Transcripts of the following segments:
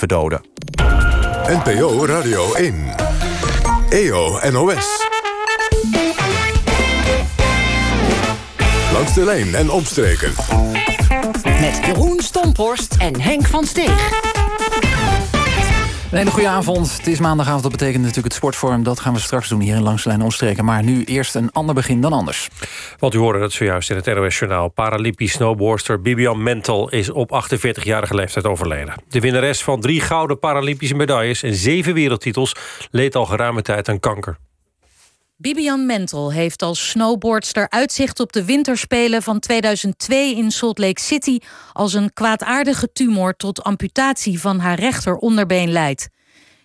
verdoden. NPO Radio 1. EO NOS. Langs de lijn en omstreken. Met Jeroen Stomporst en Henk van Steeg. Een goede avond. Het is maandagavond, dat betekent natuurlijk het sportforum. Dat gaan we straks doen hier in Langs de Lijn Omstreken. Maar nu eerst een ander begin dan anders. Want u hoorde het zojuist in het NOS-journaal. Paralympisch snowboardster Bibian Mentel is op 48-jarige leeftijd overleden. De winnares van drie gouden Paralympische medailles... en zeven wereldtitels leed al geruime tijd aan kanker. Bibian Mentel heeft als snowboardster uitzicht op de winterspelen van 2002 in Salt Lake City als een kwaadaardige tumor tot amputatie van haar rechter onderbeen leidt.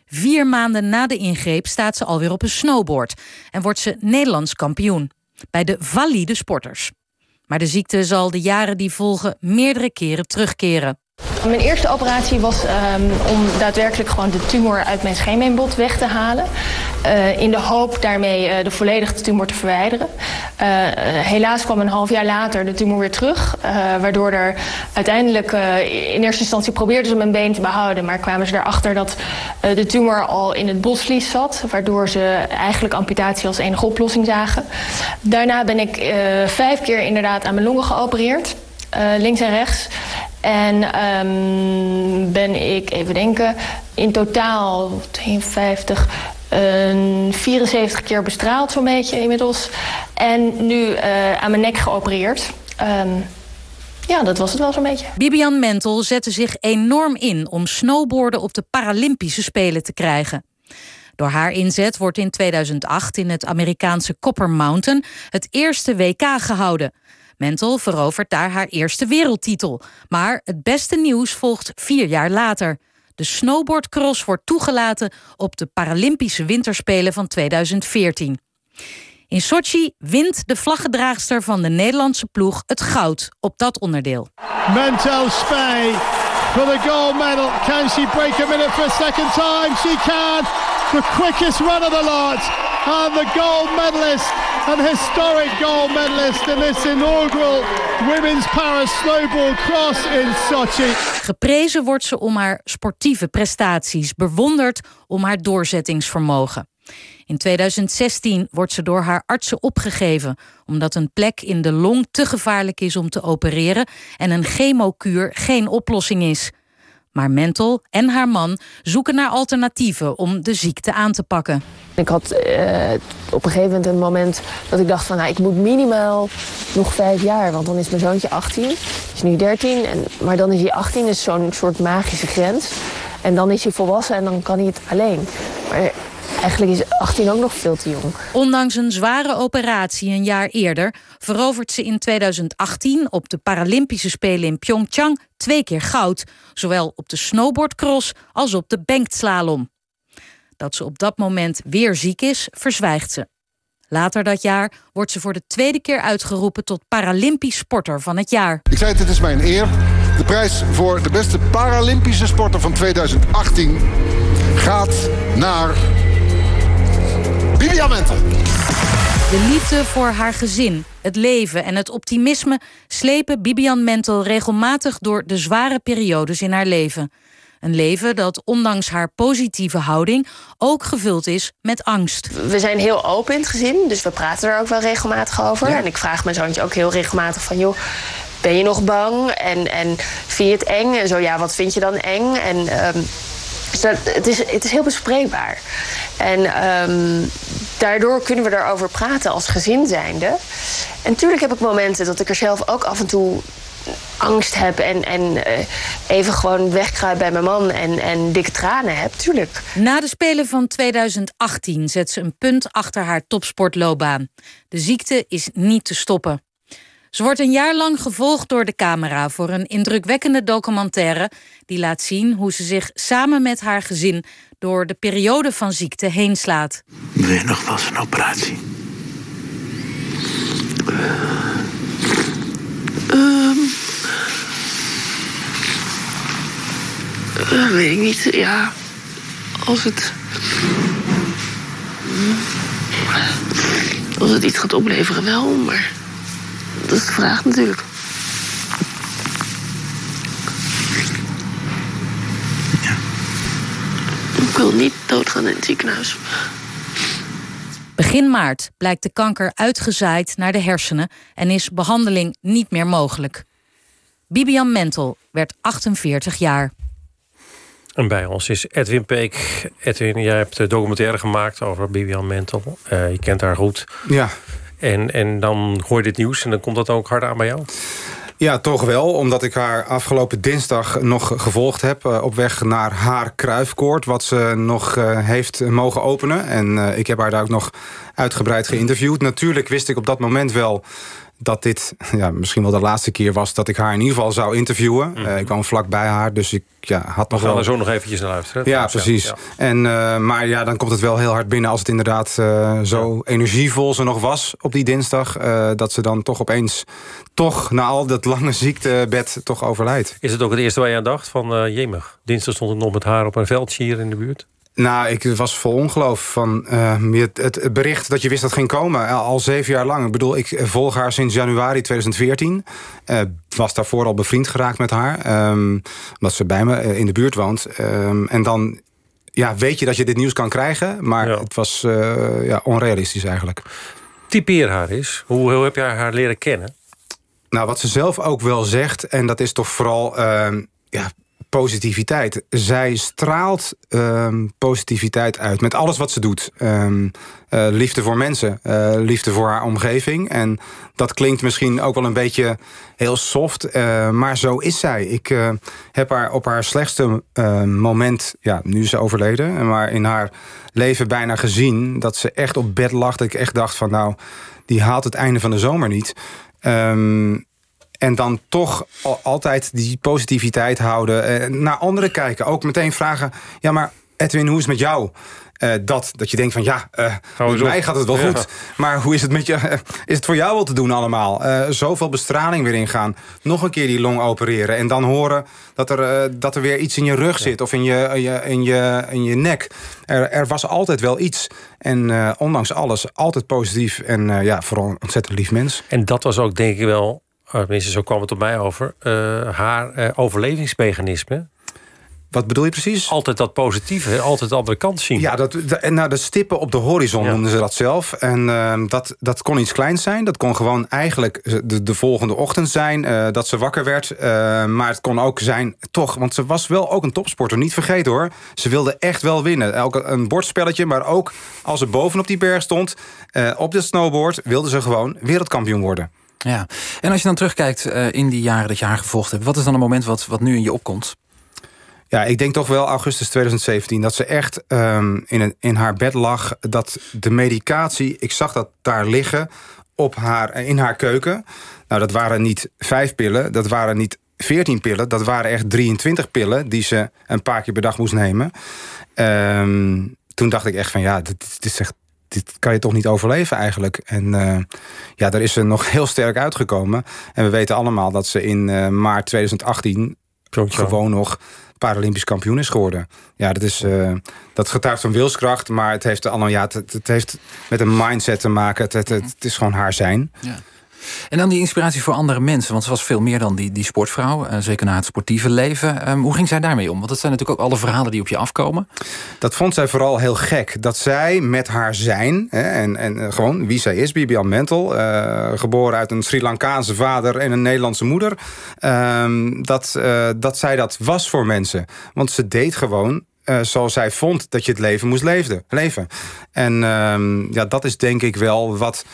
Vier maanden na de ingreep staat ze alweer op een snowboard en wordt ze Nederlands kampioen bij de valide sporters. Maar de ziekte zal de jaren die volgen meerdere keren terugkeren. Mijn eerste operatie was um, om daadwerkelijk gewoon de tumor uit mijn scheenbeenbot weg te halen. Uh, in de hoop daarmee uh, de volledige tumor te verwijderen. Uh, helaas kwam een half jaar later de tumor weer terug. waardoor er uiteindelijk in eerste instantie probeerden ze mijn been te behouden. Maar kwamen ze erachter dat de tumor al in het bosvlies zat. Waardoor ze eigenlijk amputatie als enige oplossing zagen. Daarna ben ik vijf keer inderdaad aan mijn longen geopereerd. links en rechts. En um, ben ik, even denken, in totaal 52, uh, 74 keer bestraald zo'n beetje inmiddels. En nu uh, aan mijn nek geopereerd. Um, ja, dat was het wel zo'n beetje. Bibian Mentel zette zich enorm in om snowboarden op de Paralympische Spelen te krijgen. Door haar inzet wordt in 2008 in het Amerikaanse Copper Mountain het eerste WK gehouden. Mentel verovert daar haar eerste wereldtitel. Maar het beste nieuws volgt vier jaar later. De snowboardcross wordt toegelaten op de Paralympische Winterspelen van 2014. In Sochi wint de vlaggedraagster van de Nederlandse ploeg het goud op dat onderdeel. Mentel Spey for the gold medal. Can she break a minute for a second time? She can. The quickest run of the lot. And the gold medalist een historic gold medalist in this inaugural Women's Para Snowboard Cross in Sochi. Geprezen wordt ze om haar sportieve prestaties, bewonderd om haar doorzettingsvermogen. In 2016 wordt ze door haar artsen opgegeven omdat een plek in de long te gevaarlijk is om te opereren en een chemokuur geen oplossing is. Maar Mentel en haar man zoeken naar alternatieven om de ziekte aan te pakken. Ik had uh, op een gegeven moment een moment dat ik dacht van... Nou, ik moet minimaal nog vijf jaar, want dan is mijn zoontje 18. Hij is nu 13, en, maar dan is hij 18, is zo'n soort magische grens. En dan is hij volwassen en dan kan hij het alleen. Maar Eigenlijk is 18 ook nog veel te jong. Ondanks een zware operatie een jaar eerder verovert ze in 2018 op de Paralympische Spelen in Pyeongchang twee keer goud, zowel op de snowboardcross als op de bankslalom. Dat ze op dat moment weer ziek is, verzwijgt ze. Later dat jaar wordt ze voor de tweede keer uitgeroepen tot Paralympisch sporter van het jaar. Ik zei het, het is mijn eer. De prijs voor de beste Paralympische sporter van 2018 gaat naar Vivian Mentel. De liefde voor haar gezin, het leven en het optimisme slepen Bibian Mentel regelmatig door de zware periodes in haar leven. Een leven dat ondanks haar positieve houding ook gevuld is met angst. We zijn heel open in het gezin, dus we praten er ook wel regelmatig over. En ik vraag mijn zoontje ook heel regelmatig van... joh, ben je nog bang? En, en vind je het eng? En zo, ja, wat vind je dan eng? En... Um, dus dat, het, is, het is heel bespreekbaar. En um, daardoor kunnen we erover praten als gezin zijnde. En natuurlijk heb ik momenten dat ik er zelf ook af en toe angst heb en, en uh, even gewoon wegkruip bij mijn man en, en dikke tranen heb, tuurlijk. Na de Spelen van 2018 zet ze een punt achter haar topsportloopbaan. De ziekte is niet te stoppen. Ze wordt een jaar lang gevolgd door de camera voor een indrukwekkende documentaire die laat zien hoe ze zich samen met haar gezin door de periode van ziekte heen slaat. Wil je nog wel eens een operatie? Um, uh, weet ik niet. Ja, als het. Als het iets gaat opleveren, wel, maar. Dat is de vraag natuurlijk. Ja. Ik wil niet doodgaan in het ziekenhuis. Begin maart blijkt de kanker uitgezaaid naar de hersenen en is behandeling niet meer mogelijk. Bibian Mentel werd 48 jaar. En bij ons is Edwin Peek. Edwin, jij hebt de documentaire gemaakt over Bibian Mentel. Uh, je kent haar goed. Ja. En, en dan hoor je dit nieuws en dan komt dat ook hard aan bij jou? Ja, toch wel. Omdat ik haar afgelopen dinsdag nog gevolgd heb... Uh, op weg naar haar kruifkoord, wat ze nog uh, heeft mogen openen. En uh, ik heb haar daar ook nog uitgebreid geïnterviewd. Natuurlijk wist ik op dat moment wel dat dit ja, misschien wel de laatste keer was... dat ik haar in ieder geval zou interviewen. Mm -hmm. ik kwam vlak bij haar, dus ik ja, had nog We gaan wel... er zo nog eventjes naar luisteren. Ja, precies. Ja. En, uh, maar ja, dan komt het wel heel hard binnen... als het inderdaad uh, zo ja. energievol ze nog was op die dinsdag... Dat ze dan toch opeens, toch na al dat lange ziektebed... toch overlijdt. Is het ook het eerste waar je aan dacht? Van jemig, dinsdag stond ik nog met haar op een veldje hier in de buurt? Nou, ik was vol ongeloof van uh, het, het, bericht dat je wist dat ging komen. Al, al, zeven jaar lang. Ik bedoel, ik volg haar sinds januari 2014. Uh, was daarvoor al bevriend geraakt met haar. Um, omdat ze bij me in de buurt woont. Um, en dan ja, weet je dat je dit nieuws kan krijgen. Maar ja. het was ja, onrealistisch eigenlijk. Typeer haar eens. Hoe, hoe heb jij haar leren kennen? Nou, wat ze zelf ook wel zegt... en dat is toch vooral... ja, positiviteit. Zij straalt um, positiviteit uit met alles wat ze doet. Um, uh, liefde voor mensen, uh, liefde voor haar omgeving. En dat klinkt misschien ook wel een beetje heel soft, uh, maar zo is zij. Ik heb haar op haar slechtste moment, ja, nu is ze overleden... maar in haar leven bijna gezien dat ze echt op bed lag. Dat ik echt dacht van nou, die haalt het einde van de zomer niet... en dan toch altijd die positiviteit houden. Uh, naar anderen kijken. Ook meteen vragen... Ja, maar Edwin, hoe is het met jou? Uh, dat, dat je denkt van ja, uh, met mij gaat het wel ja. goed. Maar hoe is het met je? is het voor jou wel te doen allemaal? zoveel bestraling weer ingaan. Nog een keer die long opereren. En dan horen dat er, dat er weer iets in je rug zit. Of in je, in je, in je, in je nek. Er, er was altijd wel iets. En ondanks alles altijd positief. En ja, vooral een ontzettend lief mens. En dat was ook denk ik wel tenminste zo kwam het op mij over, uh, haar uh, overlevingsmechanisme. Wat bedoel je precies? Altijd dat positieve, altijd de andere kant zien. Ja, dat, de, nou, de stippen op de horizon ja. noemden ze dat zelf. En uh, dat, dat kon iets kleins zijn. Dat kon gewoon eigenlijk de, de volgende ochtend zijn. Uh, dat ze wakker werd. Uh, maar het kon ook zijn, toch, want ze was wel ook een topsporter. Niet vergeten hoor. Ze wilde echt wel winnen. Elke, een bordspelletje, maar ook als ze bovenop die berg stond... op de snowboard wilde ze gewoon wereldkampioen worden. Ja, en als je dan terugkijkt uh, in die jaren dat je haar gevolgd hebt... wat is dan een moment wat, wat nu in je opkomt? Ja, ik denk toch wel augustus 2017 dat ze echt um, in, in haar bed lag. Dat de medicatie, ik zag dat daar liggen op haar, in haar keuken. Nou, dat waren niet vijf pillen, dat waren niet 14 pillen. Dat waren echt 23 pillen die ze een paar keer per dag moest nemen. Um, toen dacht ik echt van ja, dit, dit is echt dit kan je toch niet overleven eigenlijk. En uh, ja, daar is ze nog heel sterk uitgekomen. En we weten allemaal dat ze in uh, maart 2018 Klopt, gewoon nog Paralympisch kampioen is geworden. Ja, dat, is, uh, dat getuigt van wilskracht, maar het heeft, allemaal, ja, het, het heeft met een mindset te maken. Het, het, het is gewoon haar zijn. Ja. En dan die inspiratie voor andere mensen. Want ze was veel meer dan die, die sportvrouw. Uh, zeker na het sportieve leven. Um, hoe ging zij daarmee om? Want dat zijn natuurlijk ook alle verhalen die op je afkomen. Dat vond zij vooral heel gek. Dat zij met haar zijn. Hè, en, en uh, gewoon wie zij is. Bibian Mentel. Uh, geboren uit een Sri Lankaanse vader en een Nederlandse moeder. Um, dat, dat zij dat was voor mensen. Want ze deed gewoon zoals zij vond dat je het leven moest leefde, leven. En um, ja, dat is denk ik wel wat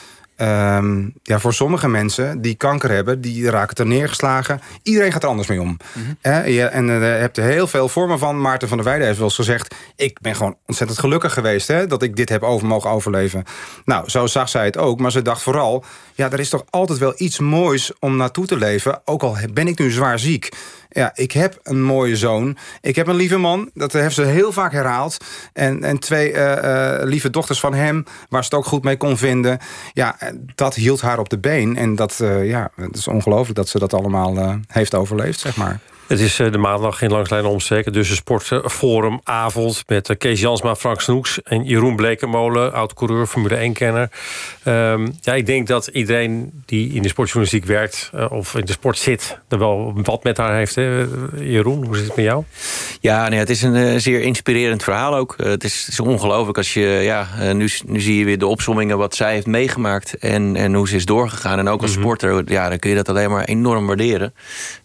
Um, ja, voor sommige mensen die kanker hebben, die raken er neergeslagen. Iedereen gaat er anders mee om. Mm -hmm. eh, je, en uh, je hebt er heel veel vormen van. Maarten van der Weijden heeft wel eens gezegd... ik ben gewoon ontzettend gelukkig geweest hè, dat ik dit heb over mogen overleven. Nou, zo zag zij het ook. Maar ze dacht vooral, ja, er is toch altijd wel iets moois om naartoe te leven. Ook al ben ik nu zwaar ziek. Ja, ik heb een mooie zoon. Ik heb een lieve man. Dat heeft ze heel vaak herhaald. En, en twee uh, uh, lieve dochters van hem. Waar ze het ook goed mee kon vinden. Ja, dat hield haar op de been. En dat, uh, ja, het is ongelooflijk dat ze dat allemaal heeft overleefd, zeg maar. Het is de maandag in Langslijn Omstreken. Dus een sportforumavond met Kees Jansma, Frank Snoeks... en Jeroen Blekemolen, oud-coureur, Formule 1-kenner. Ehm, ja, ik denk dat iedereen die in de sportjournalistiek werkt... of in de sport zit, er wel wat met haar heeft. Hè? Jeroen, hoe zit het met jou? Ja, nee, het is een zeer inspirerend verhaal ook. het is, is ongelooflijk als je... Ja, nu, nu zie je weer de opsommingen wat zij heeft meegemaakt... en, en hoe ze is doorgegaan. En ook als mhm. sporter, ja, dan kun je dat alleen maar enorm waarderen.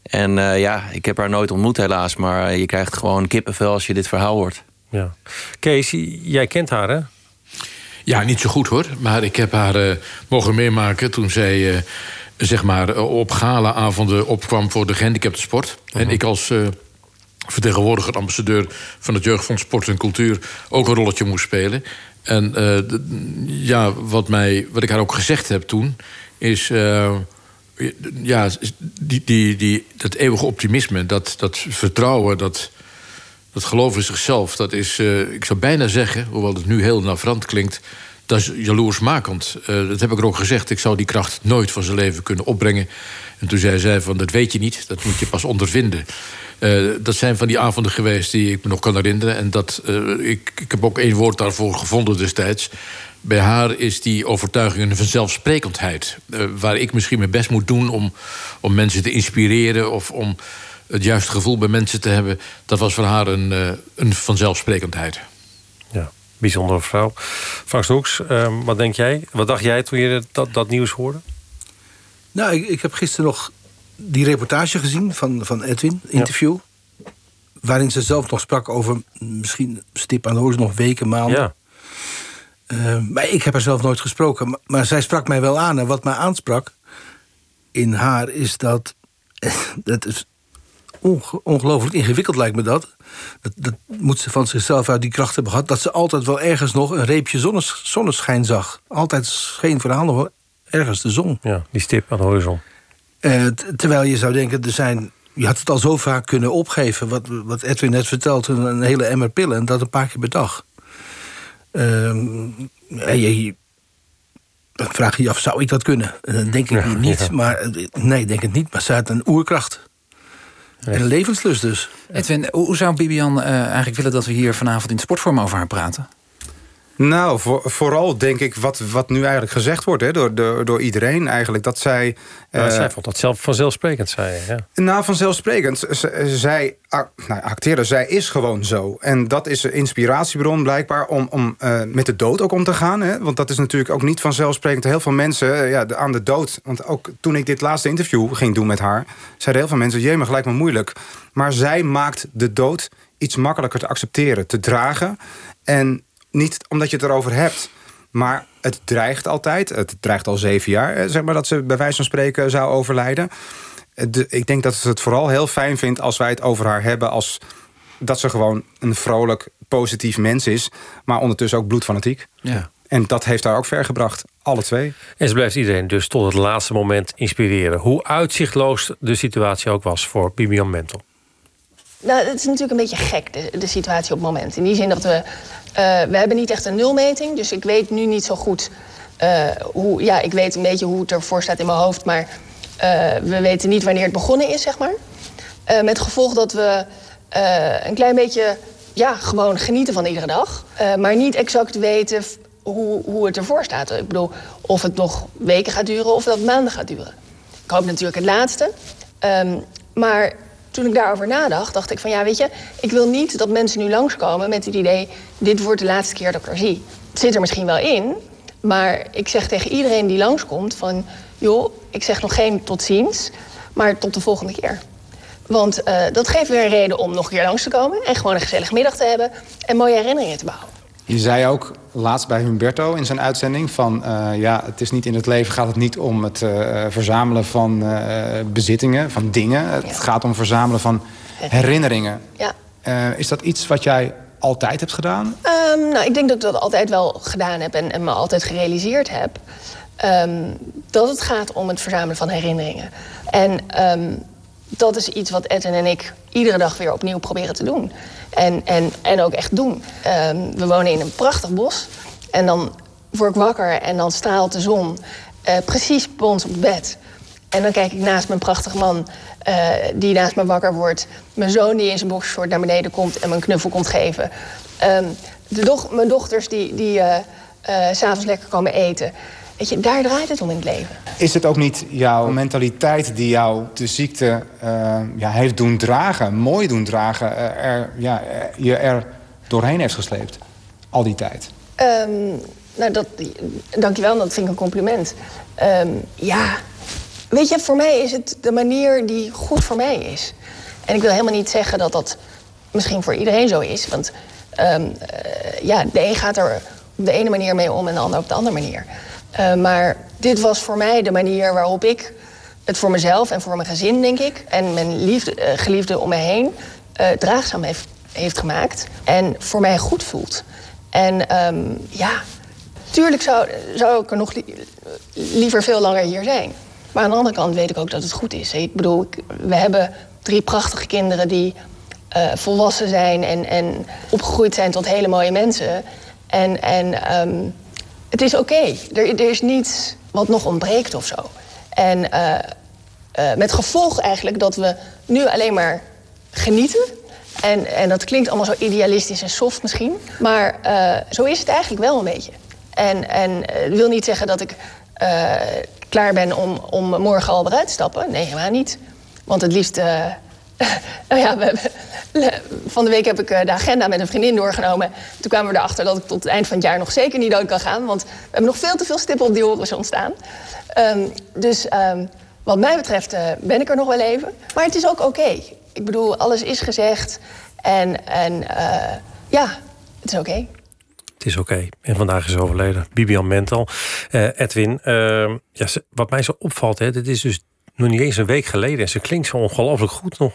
En uh, ja, ik heb haar nooit ontmoet helaas... maar je krijgt gewoon kippenvel als je dit verhaal hoort. Ja. Kees, jij kent haar, hè? Ja, niet zo goed hoor. Maar ik heb haar uh, mogen meemaken toen zij... Uh, zeg maar op gala-avonden opkwam voor de gehandicapte sport. En mhm. ik als vertegenwoordiger, ambassadeur van het Jeugdfonds Sport en Cultuur... ook een rolletje moest spelen. En ja, wat, mij, wat ik haar ook gezegd heb toen... is ja, die, die, die, dat eeuwige optimisme, dat, dat vertrouwen, dat, dat geloof in zichzelf, dat is, uh, ik zou bijna zeggen, hoewel het nu heel navrant klinkt, dat is jaloersmakend. Uh, dat heb ik er ook gezegd. Ik zou die kracht nooit van zijn leven kunnen opbrengen. En toen zei zij van, dat weet je niet, dat moet je pas ondervinden. Uh, dat zijn van die avonden geweest die ik me nog kan herinneren. En dat, ik, ik heb ook één woord daarvoor gevonden destijds. Bij haar is die overtuiging een vanzelfsprekendheid. Uh, waar ik misschien mijn best moet doen om, om mensen te inspireren... of om het juiste gevoel bij mensen te hebben... dat was voor haar een, uh, een vanzelfsprekendheid. Ja, bijzondere vrouw. Frank Snoeks, uh, wat denk jij? Wat dacht jij toen je dat, dat nieuws hoorde? Nou, ik, ik heb gisteren nog die reportage gezien van, van Edwin, interview... waarin ze zelf nog sprak over misschien stip aan de horizon nog weken, maanden... Ja. Uh, maar ik heb haar zelf nooit gesproken. Maar, maar, zij sprak mij wel aan. En wat mij aansprak in haar is dat... dat is ongelooflijk ingewikkeld lijkt me dat. dat. dat. moet ze van zichzelf uit die kracht hebben gehad... dat ze altijd wel ergens nog een reepje zonnes, zonneschijn zag. Altijd scheen voor de hand nog ergens de zon. Ja, die stip aan de horizon. Uh, terwijl je zou denken, er zijn... Je had het al zo vaak kunnen opgeven, wat, wat Edwin net vertelt... een hele emmer pillen en dat een paar keer per dag. Ehm, je, dan vraag je je af, zou ik dat kunnen? Dan denk ik niet, maar eh, nee, ik denk het niet. Maar ze had een oerkracht. En een levenslust dus. Edwin, hoe zou Bibian uh, eigenlijk willen dat we hier vanavond in sportvorm over haar praten? Nou, vooral denk ik wat, wat nu eigenlijk gezegd wordt hè, door, door, door iedereen eigenlijk. Dat zij... Uh, zij vond dat zelf vanzelfsprekend, zei je. Ja. Nou, vanzelfsprekend. zij nou, acteerde, zij is gewoon zo. En dat is een inspiratiebron blijkbaar om, om uh, met de dood ook om te gaan. Hè? Want dat is natuurlijk ook niet vanzelfsprekend. Heel veel mensen uh, ja, aan de dood... Want ook toen ik dit laatste interview ging doen met haar... zeiden heel veel mensen, jee, maar gelijk maar moeilijk. Maar zij maakt de dood iets makkelijker te accepteren, te dragen. En niet omdat je het erover hebt. Maar het dreigt altijd. Het dreigt al zeven jaar, eh, zeg maar, dat ze bij wijze van spreken zou overlijden. ik denk dat ze het vooral heel fijn vindt als wij het over haar hebben... als dat ze gewoon een vrolijk, positief mens is... maar ondertussen ook bloedfanatiek. Ja. En dat heeft haar ook ver gebracht, alle twee. En ze blijft iedereen dus tot het laatste moment inspireren. Hoe uitzichtloos de situatie ook was voor Bibian Mentel. Nou, het is natuurlijk een beetje gek, de, de situatie op het moment. In die zin dat we uh, we hebben niet echt een nulmeting, dus ik weet nu niet zo goed uh, hoe. Ja, ik weet een beetje hoe het ervoor staat in mijn hoofd, maar uh, we weten niet wanneer het begonnen is, zeg maar. met gevolg dat we een klein beetje, ja, gewoon genieten van iedere dag, maar niet exact weten hoe, hoe het ervoor staat. Ik bedoel, of het nog weken gaat duren of dat maanden gaat duren. Ik hoop natuurlijk het laatste. Um, maar toen ik daarover nadacht, dacht ik van ja, weet je, ik wil niet dat mensen nu langskomen met het idee, dit wordt de laatste keer dat ik er zie. Het zit er misschien wel in, maar ik zeg tegen iedereen die langskomt van, joh, ik zeg nog geen tot ziens, maar tot de volgende keer. Want uh, dat geeft weer een reden om nog een keer langs te komen en gewoon een gezellig middag te hebben en mooie herinneringen te bouwen. Je zei ook laatst bij Humberto in zijn uitzending... van uh, ja, het is niet in het leven gaat het niet om het uh, verzamelen van uh, bezittingen, van dingen. Het ja. gaat om verzamelen van herinneringen. Ja. is dat iets wat jij altijd hebt gedaan? Um, nou, ik denk dat ik dat altijd wel gedaan heb en, en me altijd gerealiseerd heb. Um, dat het gaat om het verzamelen van herinneringen. En um, dat is iets wat Edwin en ik iedere dag weer opnieuw proberen te doen. En, en, en ook echt doen. Um, we wonen in een prachtig bos. En dan word ik wakker en dan straalt de zon uh, precies bij ons op bed. En dan kijk ik naast mijn prachtige man uh, die naast me wakker wordt. Mijn zoon die in zijn boxshort naar beneden komt en me een knuffel komt geven. Um, de doch mijn dochters die, die uh, s'avonds lekker komen eten. Weet je, daar draait het om in het leven. Is het ook niet jouw mentaliteit die jou de ziekte uh, ja, heeft doen dragen, mooi doen dragen, er, ja, je er doorheen heeft gesleept? Al die tijd. Um, nou, dat, dankjewel, dat vind ik een compliment. Um, ja, weet je, voor mij is het de manier die goed voor mij is. En ik wil helemaal niet zeggen dat dat misschien voor iedereen zo is. Want um, uh, ja, de een gaat er op de ene manier mee om en de ander op de andere manier. Uh, maar dit was voor mij de manier waarop ik het voor mezelf en voor mijn gezin, denk ik, en mijn liefde, uh, geliefde om me heen draagzaam heeft, heeft gemaakt. En voor mij goed voelt. En um, ja, tuurlijk zou, zou ik er nog li liever veel langer hier zijn. Maar aan de andere kant weet ik ook dat het goed is. Ik bedoel, we hebben drie prachtige kinderen die volwassen zijn en, en opgegroeid zijn tot hele mooie mensen. En, en um, het is oké. Er, er, is niets wat nog ontbreekt of zo. En uh, uh, met gevolg eigenlijk dat we nu alleen maar genieten. En, en dat klinkt allemaal zo idealistisch en soft misschien. Maar uh, zo is het eigenlijk wel een beetje. En, en wil niet zeggen dat ik klaar ben om, om morgen al eruit te stappen. Nee, helemaal niet. Want het liefst nou ja, we, van de week heb ik de agenda met een vriendin doorgenomen. Toen kwamen we erachter dat ik tot het eind van het jaar nog zeker niet dood kan gaan. Want we hebben nog veel te veel stippen op die horizon staan. Um, dus um, wat mij betreft uh, ben ik er nog wel even. Maar het is ook oké. Ik bedoel, alles is gezegd. En, en uh, ja, het is oké. Het is oké. En vandaag is overleden. Bibian Mental. Edwin, ja, wat mij zo opvalt, hè, dit is dus nog niet eens een week geleden. En ze klinkt zo ongelooflijk goed nog.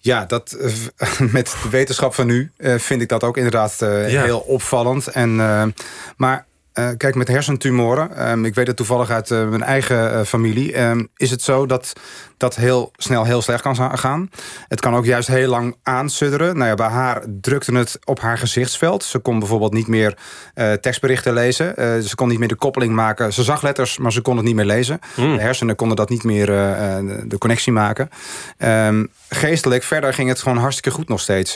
Ja, dat, met de wetenschap van nu vind ik dat ook inderdaad ja. heel opvallend. En, maar uh, kijk, met hersentumoren, um, ik weet het toevallig uit uh, mijn eigen uh, familie... Um, is het zo dat dat heel snel heel slecht kan gaan. Het kan ook juist heel lang aansudderen. Nou ja, bij haar drukte het op haar gezichtsveld. Ze kon bijvoorbeeld niet meer tekstberichten lezen. ze kon niet meer de koppeling maken. Ze zag letters, maar ze kon het niet meer lezen. Mm. De hersenen konden dat niet meer de connectie maken. Um, geestelijk, verder ging het gewoon hartstikke goed nog steeds.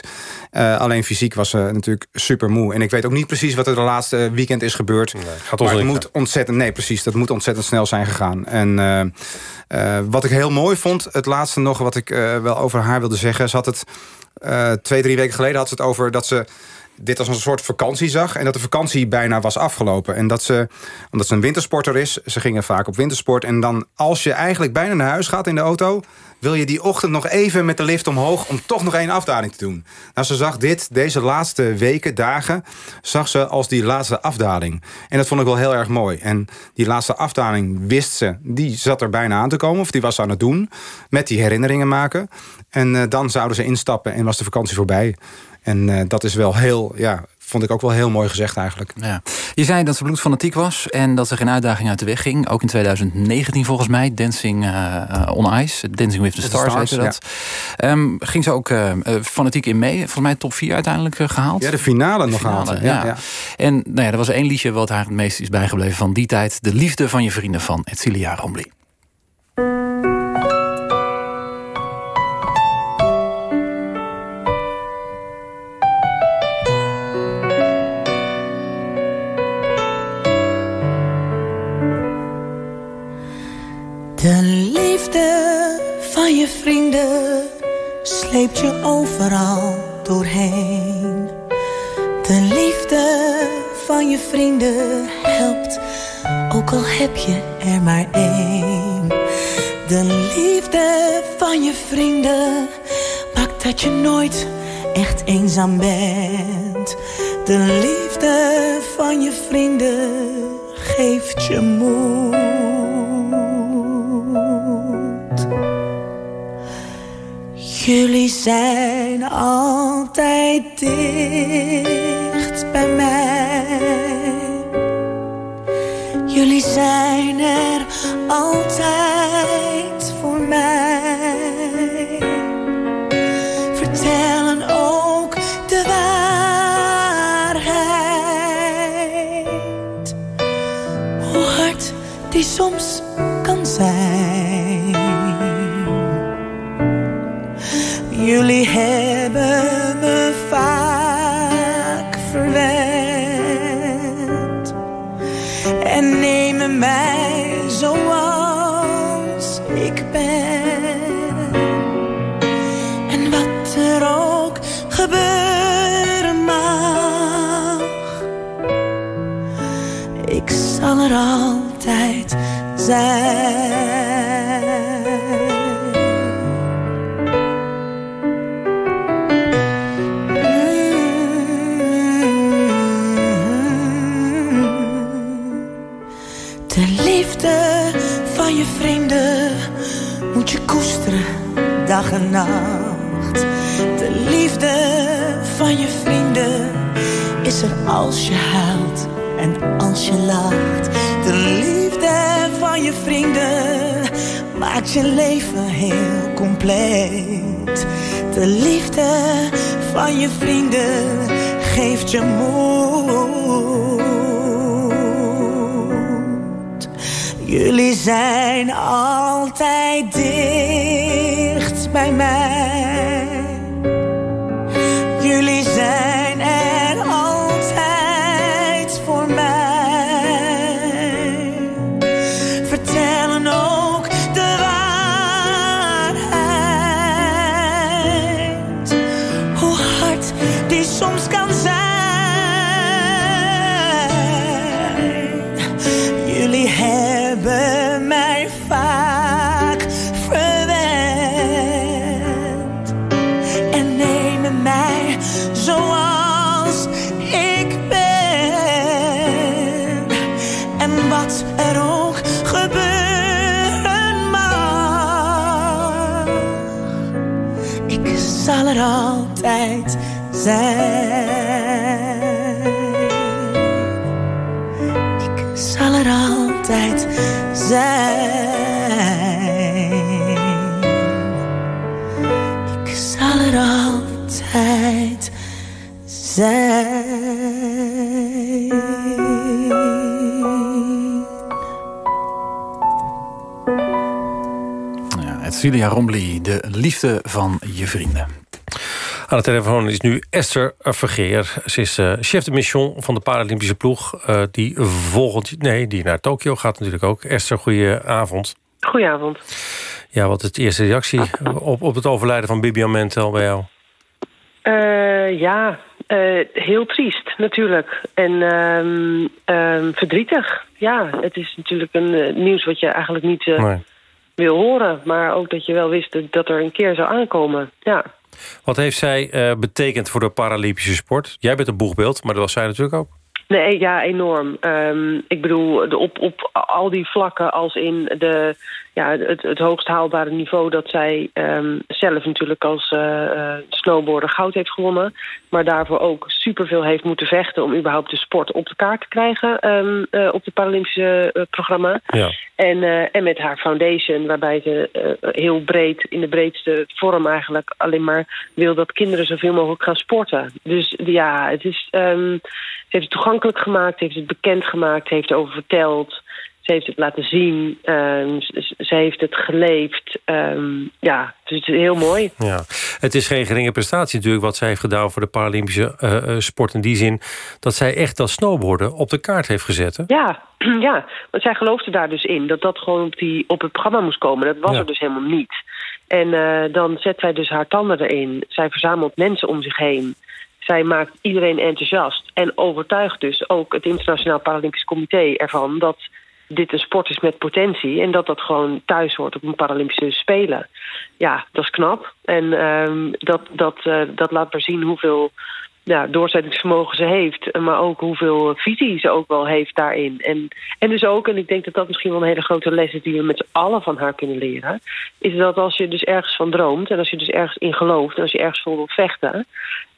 alleen fysiek was ze natuurlijk super moe. En ik weet ook niet precies wat er de laatste weekend is gebeurd. Nee, gaat maar het moet ontzettend, nee, precies. Dat moet ontzettend snel zijn gegaan. En uh, uh, wat ik heel mooi vond, het laatste nog wat ik uh, wel over haar wilde zeggen. Ze had het twee, drie weken geleden had ze het over dat ze dit als een soort vakantie zag. En dat de vakantie bijna was afgelopen. En dat ze, omdat ze een wintersporter is, ze gingen vaak op wintersport. En dan als je eigenlijk bijna naar huis gaat in de auto wil je die ochtend nog even met de lift omhoog... om toch nog één afdaling te doen. Nou, ze zag dit, deze laatste weken, dagen... zag ze als die laatste afdaling. En dat vond ik wel heel erg mooi. En die laatste afdaling wist ze, die zat er bijna aan te komen... of die was aan het doen, met die herinneringen maken. En uh, dan zouden ze instappen en was de vakantie voorbij. En uh, dat is wel heel, ja, vond ik ook wel heel mooi gezegd eigenlijk. Ja. Je zei dat ze bloedfanatiek was en dat er geen uitdaging uit de weg ging. Ook in 2019 volgens mij, Dancing uh, on Ice. Dancing with the Stars, dat. Ja. Um, ging ze ook uh, fanatiek in mee. Volgens mij top 4 uiteindelijk gehaald. Ja, de finale de nog gehaald. Ja, ja. ja. En nou ja, er was één liedje wat haar het meest is bijgebleven van die tijd. De liefde van je vrienden van Etcilia Rombly. Je vrienden sleept je overal doorheen. De liefde van je vrienden helpt, ook al heb je er maar één. De liefde van je vrienden maakt dat je nooit echt eenzaam bent. De liefde van je vrienden geeft je moed. Jullie zijn altijd dicht bij mij. Jullie zijn er altijd voor mij. Vertellen ook de waarheid. Hoe die soms als je huilt en als je lacht. De liefde van je vrienden maakt je leven heel compleet. De liefde van je vrienden geeft je moed. Jullie zijn altijd dicht bij mij. Zijn. Ik zal er altijd zijn. Ik zal er altijd zijn. Ja, het Celia Rombly, de liefde van je vrienden. Aan de telefoon is nu Esther Vergeer. Ze is eh, chef de mission van de Paralympische ploeg... eh, die volgend... Nee, die naar Tokio gaat natuurlijk ook. Esther, goeie avond. Goedenavond. Ja, wat is de eerste reactie op, op het overlijden van Bibian Mentel bij jou? Eh, ja, heel triest natuurlijk. En ehm, ehm, verdrietig. Ja, het is natuurlijk een nieuws wat je eigenlijk niet Nee. wil horen. Maar ook dat je wel wist dat er een keer zou aankomen. Ja. Wat heeft zij eh, betekend voor de Paralympische sport? Jij bent een boegbeeld, maar dat was zij natuurlijk ook. Nee, ja, enorm. Ehm, ik bedoel, op, op al die vlakken als in de, ja, het, het hoogst haalbare niveau... dat zij ehm, zelf natuurlijk als eh, eh, snowboarder goud heeft gewonnen... maar daarvoor ook superveel heeft moeten vechten... om überhaupt de sport op de kaart te krijgen ehm, eh, op het Paralympische programma. Ja. En, en met haar foundation, waarbij ze heel breed, in de breedste vorm eigenlijk alleen maar wil dat kinderen zoveel mogelijk gaan sporten. Dus ja, het is, ehm, ze heeft het toegankelijk gemaakt, heeft het bekend gemaakt, heeft erover verteld. Ze heeft het laten zien, ehm, ze, heeft het geleefd. Ehm, ja, dus het is heel mooi. Ja. Het is geen geringe prestatie natuurlijk wat zij heeft gedaan voor de Paralympische eh, eh, sport. In die zin dat zij echt dat snowboarden op de kaart heeft gezet. Hè? Ja, ja, want zij geloofde daar dus in dat dat gewoon op, die, op het programma moest komen. Dat was Ja. er dus helemaal niet. En eh, dan zet zij dus haar tanden erin. Zij verzamelt mensen om zich heen. Zij maakt iedereen enthousiast. En overtuigt dus ook het Internationaal Paralympisch Comité ervan dat dit een sport is met potentie. En dat dat gewoon thuis hoort op een Paralympische Spelen. Ja, dat is knap. En ehm, dat, dat, eh, dat laat maar zien hoeveel ja, doorzettingsvermogen ze heeft. Maar ook hoeveel visie ze ook wel heeft daarin. En, en dus ook, en ik denk dat dat misschien wel een hele grote les is... die we met z'n allen van haar kunnen leren... is dat als je dus ergens van droomt... en als je dus ergens in gelooft... en als je ergens voor wilt vechten...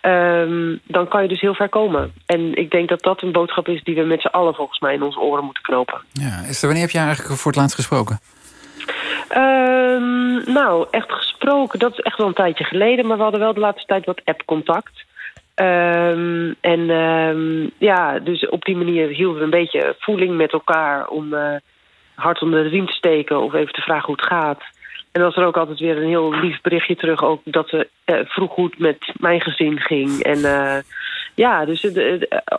ehm, dan kan je dus heel ver komen. En ik denk dat dat een boodschap is... die we met z'n allen volgens mij in onze oren moeten knopen. Ja, Esther, wanneer heb je eigenlijk voor het laatst gesproken? Ehm, nou, echt gesproken, dat is echt wel een tijdje geleden. Maar we hadden wel de laatste tijd wat app-contact. Ehm, en ehm, ja, dus op die manier hielden we een beetje voeling met elkaar... om eh, hard onder de riem te steken of even te vragen hoe het gaat. En was er ook altijd weer een heel lief berichtje terug. Ook dat ze uh, vroeg goed met mijn gezin ging. En uh, ja, dus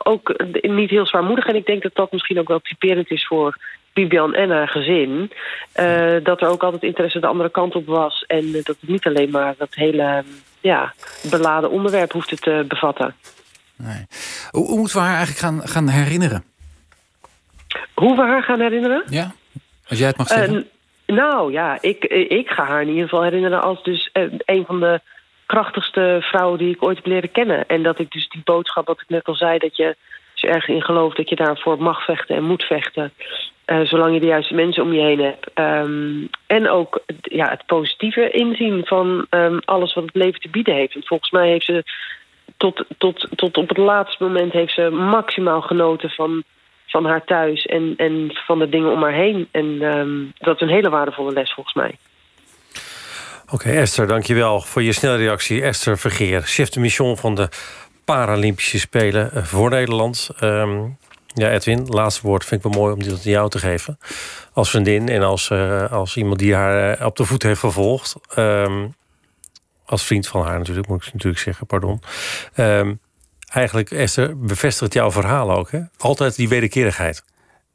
ook niet heel zwaarmoedig. En ik denk dat dat misschien ook wel typerend is voor Bibian en haar gezin. dat er ook altijd interesse de andere kant op was. En dat het niet alleen maar dat hele ja, beladen onderwerp hoeft te bevatten. Nee. Hoe, hoe moeten we haar eigenlijk gaan, gaan herinneren? Hoe we haar gaan herinneren? Ja, als jij het mag zeggen. Nou ja, ik, ik ga haar in ieder geval herinneren als dus uh, een van de krachtigste vrouwen die ik ooit heb leren kennen. En dat ik dus die boodschap, wat ik net al zei, dat je als je ergens in gelooft dat je daarvoor mag vechten en moet vechten. Uh, zolang je de juiste mensen om je heen hebt. Um, en ook ja, het positieve inzien van um, alles wat het leven te bieden heeft. Want volgens mij heeft ze tot, tot, tot op het laatste moment heeft ze maximaal genoten van van haar thuis en, en van de dingen om haar heen. En um, dat is een hele waardevolle les volgens mij. Oké, Esther, dankjewel voor je snelle reactie. Esther Vergeer, chef de mission van de Paralympische Spelen eh, voor Nederland. Ja, Edwin, laatste woord vind ik wel mooi om dit aan jou te geven. Als vriendin en als, uh, als iemand die haar uh, op de voet heeft gevolgd. Um, als vriend van haar natuurlijk, moet ik natuurlijk zeggen, pardon. Um, eigenlijk, Esther, bevestigt jouw verhaal ook. Hè? Altijd die wederkerigheid.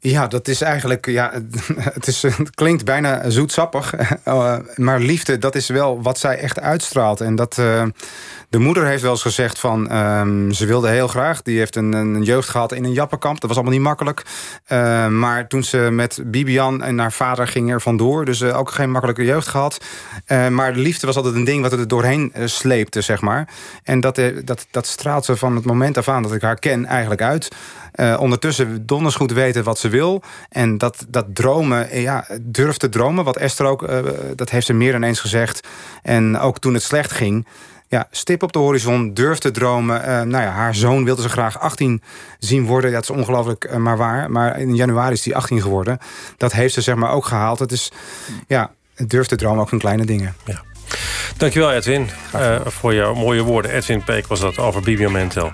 Ja, dat is eigenlijk, ja, het, is, het klinkt bijna zoetsappig. Uh, maar liefde, dat is wel wat zij echt uitstraalt. En dat, uh, de moeder heeft wel eens gezegd van, um, ze wilde heel graag. Die heeft een, een, jeugd gehad in een jappenkamp. Dat was allemaal niet makkelijk. Uh, maar toen ze met Bibian en haar vader ging er vandoor. Dus ook geen makkelijke jeugd gehad. maar de liefde was altijd een ding wat er doorheen sleepte, zeg maar. En dat, dat, dat straalt ze van het moment af aan dat ik haar ken eigenlijk uit. Uh, ondertussen donders goed weten wat ze wil. En dat, dat dromen, eh, ja, durft te dromen. Wat Esther ook, uh, dat heeft ze meer dan eens gezegd. En ook toen het slecht ging ja, stip op de horizon, durft te dromen. Nou ja, haar zoon wilde ze graag 18 zien worden. Dat is ongelooflijk maar waar. Maar in januari is die 18 geworden. Dat heeft ze zeg maar ook gehaald. Het is, ja, durft te dromen ook van kleine dingen. Ja. Dankjewel Edwin uh, voor jouw mooie woorden. Edwin Peek was dat over Bibian Mentel.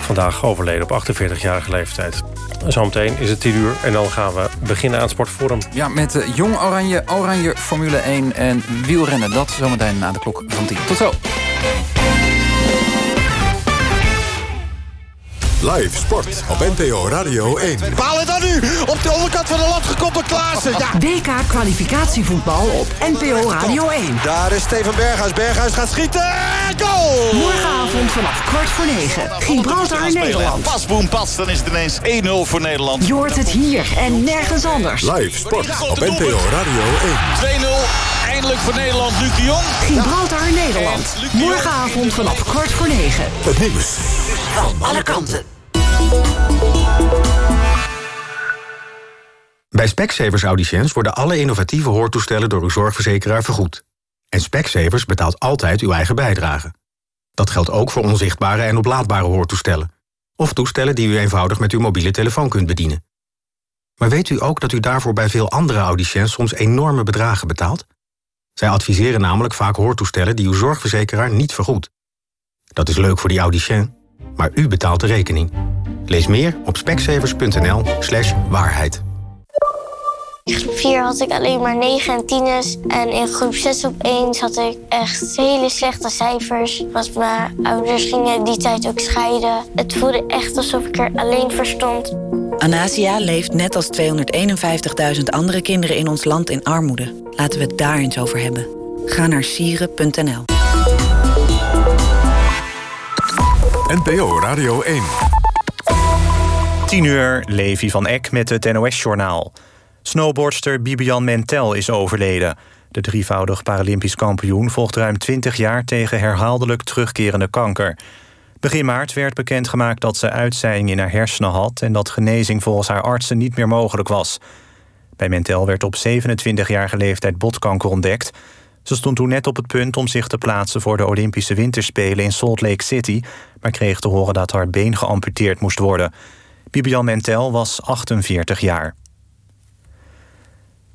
Vandaag overleden op 48-jarige leeftijd. Zometeen is het 10 uur en dan gaan we beginnen aan het Sportforum. Ja, met uh, Jong Oranje, Oranje Formule 1 en wielrennen. Dat zometeen na de klok van 10. Tot zo. Live sport op NPO Radio 1. Palen dan nu op de onderkant van de lat gekoppeld Klaassen. Ja. WK kwalificatievoetbal op NPO Radio 1. Daar is Steven Berghuis. Berghuis gaat schieten. Goal! Morgenavond vanaf kwart voor negen. Gibraltar, Nederland. Pas, boem, pas. Dan is het ineens 1-0 voor Nederland. Je hoort het hier en nergens anders. Live sport op NPO Radio 1. 2-0. Eindelijk voor Nederland, Luc de Jong. Gibraltar, Nederland. Morgenavond vanaf kwart voor negen. Het nieuws. Van alle kanten. Bij Specsavers Audiciëns worden alle innovatieve hoortoestellen door uw zorgverzekeraar vergoed. En Specsavers betaalt altijd uw eigen bijdrage. Dat geldt ook voor onzichtbare en oplaadbare hoortoestellen. Of toestellen die u eenvoudig met uw mobiele telefoon kunt bedienen. Maar weet u ook dat u daarvoor bij veel andere audiciëns soms enorme bedragen betaalt? Zij adviseren namelijk vaak hoortoestellen die uw zorgverzekeraar niet vergoedt. Dat is leuk voor die audicien, maar u betaalt de rekening. Lees meer op specsavers.nl slash waarheid. In groep 4 had ik alleen maar 9 en 10's. En in groep 6 op 1 had ik echt hele slechte cijfers. Want mijn ouders gingen die tijd ook scheiden. Het voelde echt alsof ik er alleen voor stond. Anasia leeft net als 251.000 andere kinderen in ons land in armoede. Laten we het daar eens over hebben. Ga naar sieren.nl. NPO Radio 1. 10 uur, Levi van Eck met het NOS-journaal. Snowboardster Bibian Mentel is overleden. De drievoudig Paralympisch kampioen volgt ruim 20 jaar tegen herhaaldelijk terugkerende kanker. Begin maart werd bekendgemaakt dat ze uitzaaiing in haar hersenen had... en dat genezing volgens haar artsen niet meer mogelijk was. Bij Mentel werd op 27-jarige leeftijd botkanker ontdekt. Ze stond toen net op het punt om zich te plaatsen... voor de Olympische Winterspelen in Salt Lake City... maar kreeg te horen dat haar been geamputeerd moest worden. Bibian Mentel was 48 jaar.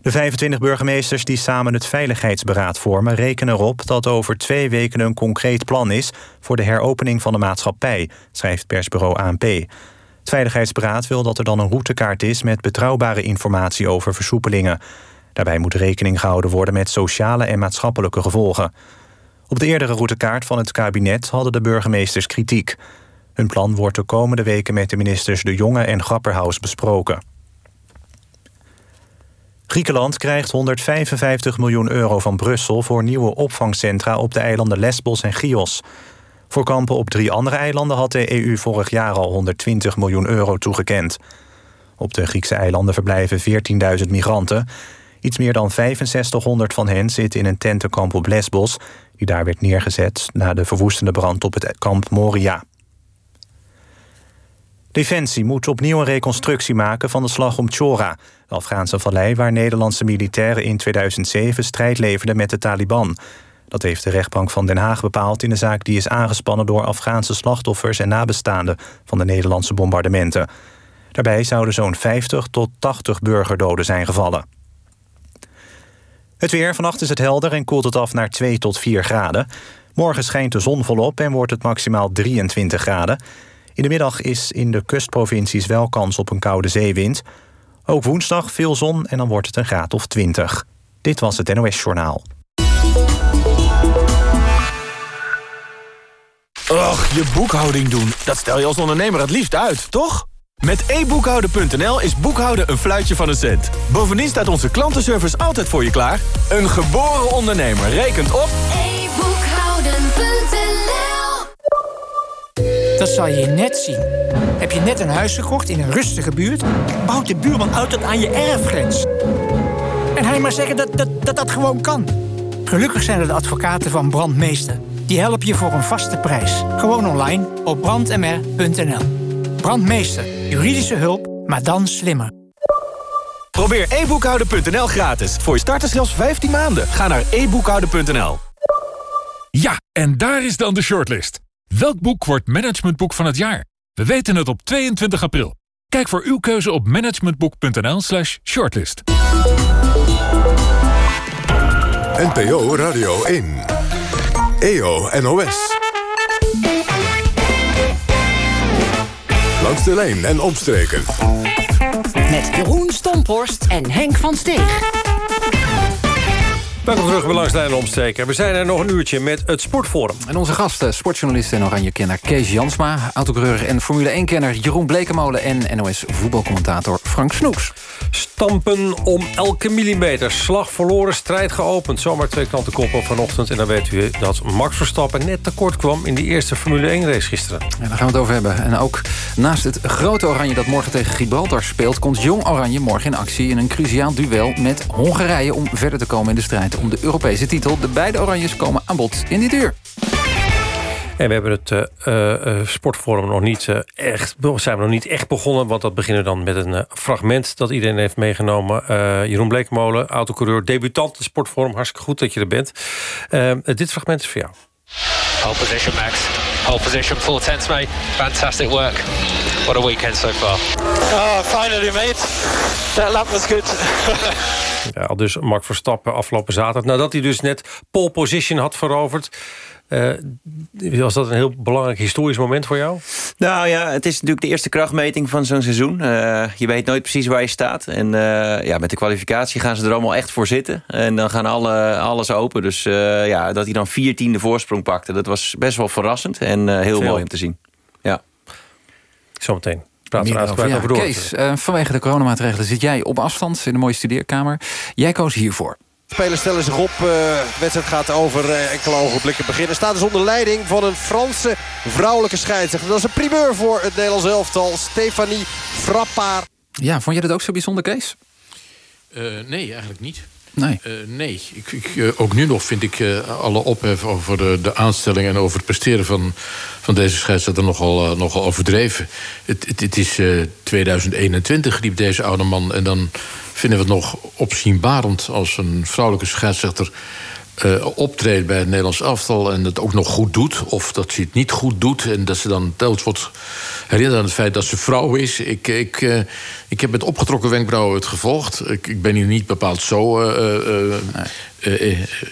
De 25 burgemeesters die samen het Veiligheidsberaad vormen... rekenen erop dat over twee weken een concreet plan is... voor de heropening van de maatschappij, schrijft persbureau ANP. Het Veiligheidsberaad wil dat er dan een routekaart is... met betrouwbare informatie over versoepelingen. Daarbij moet rekening gehouden worden met sociale en maatschappelijke gevolgen. Op de eerdere routekaart van het kabinet hadden de burgemeesters kritiek. Hun plan wordt de komende weken met de ministers De Jonge en Grapperhaus besproken. Griekenland krijgt 155 miljoen euro van Brussel voor nieuwe opvangcentra op de eilanden Lesbos en Chios. Voor kampen op drie andere eilanden had de EU vorig jaar al 120 miljoen euro toegekend. Op de Griekse eilanden verblijven 14.000 migranten. Iets meer dan 6500 van hen zitten in een tentenkamp op Lesbos, die daar werd neergezet na de verwoestende brand op het kamp Moria. Defensie moet opnieuw een reconstructie maken van de slag om Chora, de Afghaanse vallei waar Nederlandse militairen in 2007 strijd leverden met de Taliban. Dat heeft de rechtbank van Den Haag bepaald in de zaak die is aangespannen door Afghaanse slachtoffers en nabestaanden van de Nederlandse bombardementen. Daarbij zouden zo'n 50 tot 80 burgerdoden zijn gevallen. Het weer, vannacht is het helder en koelt het af naar 2 tot 4 graden. Morgen schijnt de zon volop en wordt het maximaal 23 graden. In de middag is in de kustprovincies wel kans op een koude zeewind. Ook woensdag veel zon en dan wordt het een graad of 20. Dit was het NOS Journaal. Och, je boekhouding doen. Dat stel je als ondernemer het liefst uit, toch? Met eboekhouden.nl is boekhouden een fluitje van een cent. Bovendien staat onze klantenservice altijd voor je klaar. Een geboren ondernemer rekent op... Dat zal je net zien. Heb je net een huis gekocht in een rustige buurt? Bouwt de buurman uit tot aan je erfgrens. En hij maar zeggen dat dat, dat dat gewoon kan. Gelukkig zijn er de advocaten van Brandmeester. Die helpen je voor een vaste prijs. Gewoon online op brandmr.nl. Brandmeester. Juridische hulp, maar dan slimmer. Probeer eboekhouden.nl gratis. Voor je starters zelfs 15 maanden. Ga naar eboekhouden.nl. Ja, en daar is dan de shortlist. Welk boek wordt managementboek van het jaar? We weten het op 22 april. Kijk voor uw keuze op managementboek.nl slash shortlist. NPO Radio 1. EO NOS. Langs de lijn en omstreken. Met Jeroen Stomporst en Henk van Steeg. Welkom terug bij Langs de Lijn en omstreken. We zijn er nog een uurtje met het Sportforum. En onze gasten, sportjournalist en oranje-kenner Kees Jansma... autocoureur en Formule 1-kenner Jeroen Blekemolen... en NOS-voetbalcommentator Frank Snoeks. Stampen om elke millimeter. Slag verloren, strijd geopend. Zomaar twee kanten koppen vanochtend. En dan weet u dat Max Verstappen net tekort kwam... in die eerste Formule 1-race gisteren. En daar gaan we het over hebben. En ook naast het grote Oranje dat morgen tegen Gibraltar speelt... komt Jong Oranje morgen in actie in een cruciaal duel met Hongarije... om verder te komen in de strijd om de Europese titel. De beide Oranjes komen aan bod in dit uur. En we hebben het uh, uh, sportforum nog niet uh, echt, zijn we nog niet echt begonnen. Want dat beginnen we dan met een fragment dat iedereen heeft meegenomen. Jeroen Bleekmolen, autocoureur, debutant in sportforum. Hartstikke goed dat je er bent. dit fragment is voor jou. Whole position, Max. Whole position, four tenths, mate. Fantastic work. What a weekend so far. Oh, finally, mate. That lap was good. ja, dus Mark Verstappen afgelopen zaterdag. Nadat hij dus net pole position had veroverd. Uh, was dat een heel belangrijk historisch moment voor jou? Nou ja, het is natuurlijk de eerste krachtmeting van zo'n seizoen. Uh, je weet nooit precies waar je staat. En uh, ja, met de kwalificatie gaan ze er allemaal echt voor zitten. En dan gaan alle, alles open. Dus ja, dat hij dan vier tiende voorsprong pakte... dat was best wel verrassend en heel Veel. mooi om te zien. Ja. Zometeen. Praten we ja, over door. Kees, vanwege de coronamaatregelen zit jij op afstand... in de mooie studeerkamer. Jij koos hiervoor. Spelers stellen zich op. Uh, de wedstrijd gaat over uh, enkele ogenblikken beginnen. Staat dus onder leiding van een Franse vrouwelijke scheidsrechter. Dat is een primeur voor het Nederlands elftal. Stefanie Frappard. Ja, vond je dat ook zo bijzonder, Kees? Uh, nee, eigenlijk niet. Nee. nee, ik, ik, ook nu nog vind ik alle ophef over de, de, aanstelling... en over het presteren van, van deze scheidsrechter nogal, nogal overdreven. Het, het, het is 2021, riep deze oude man. En dan vinden we het nog opzienbarend als een vrouwelijke scheidsrechter uh, optreedt bij het Nederlands aftal en het ook nog goed doet. Of dat ze het niet goed doet en dat ze dan telkens wordt herinnerd aan het feit dat ze vrouw is. Ik, ik, uh, ik heb met opgetrokken wenkbrauwen het gevolgd. Ik, ik ben hier niet bepaald zo uh,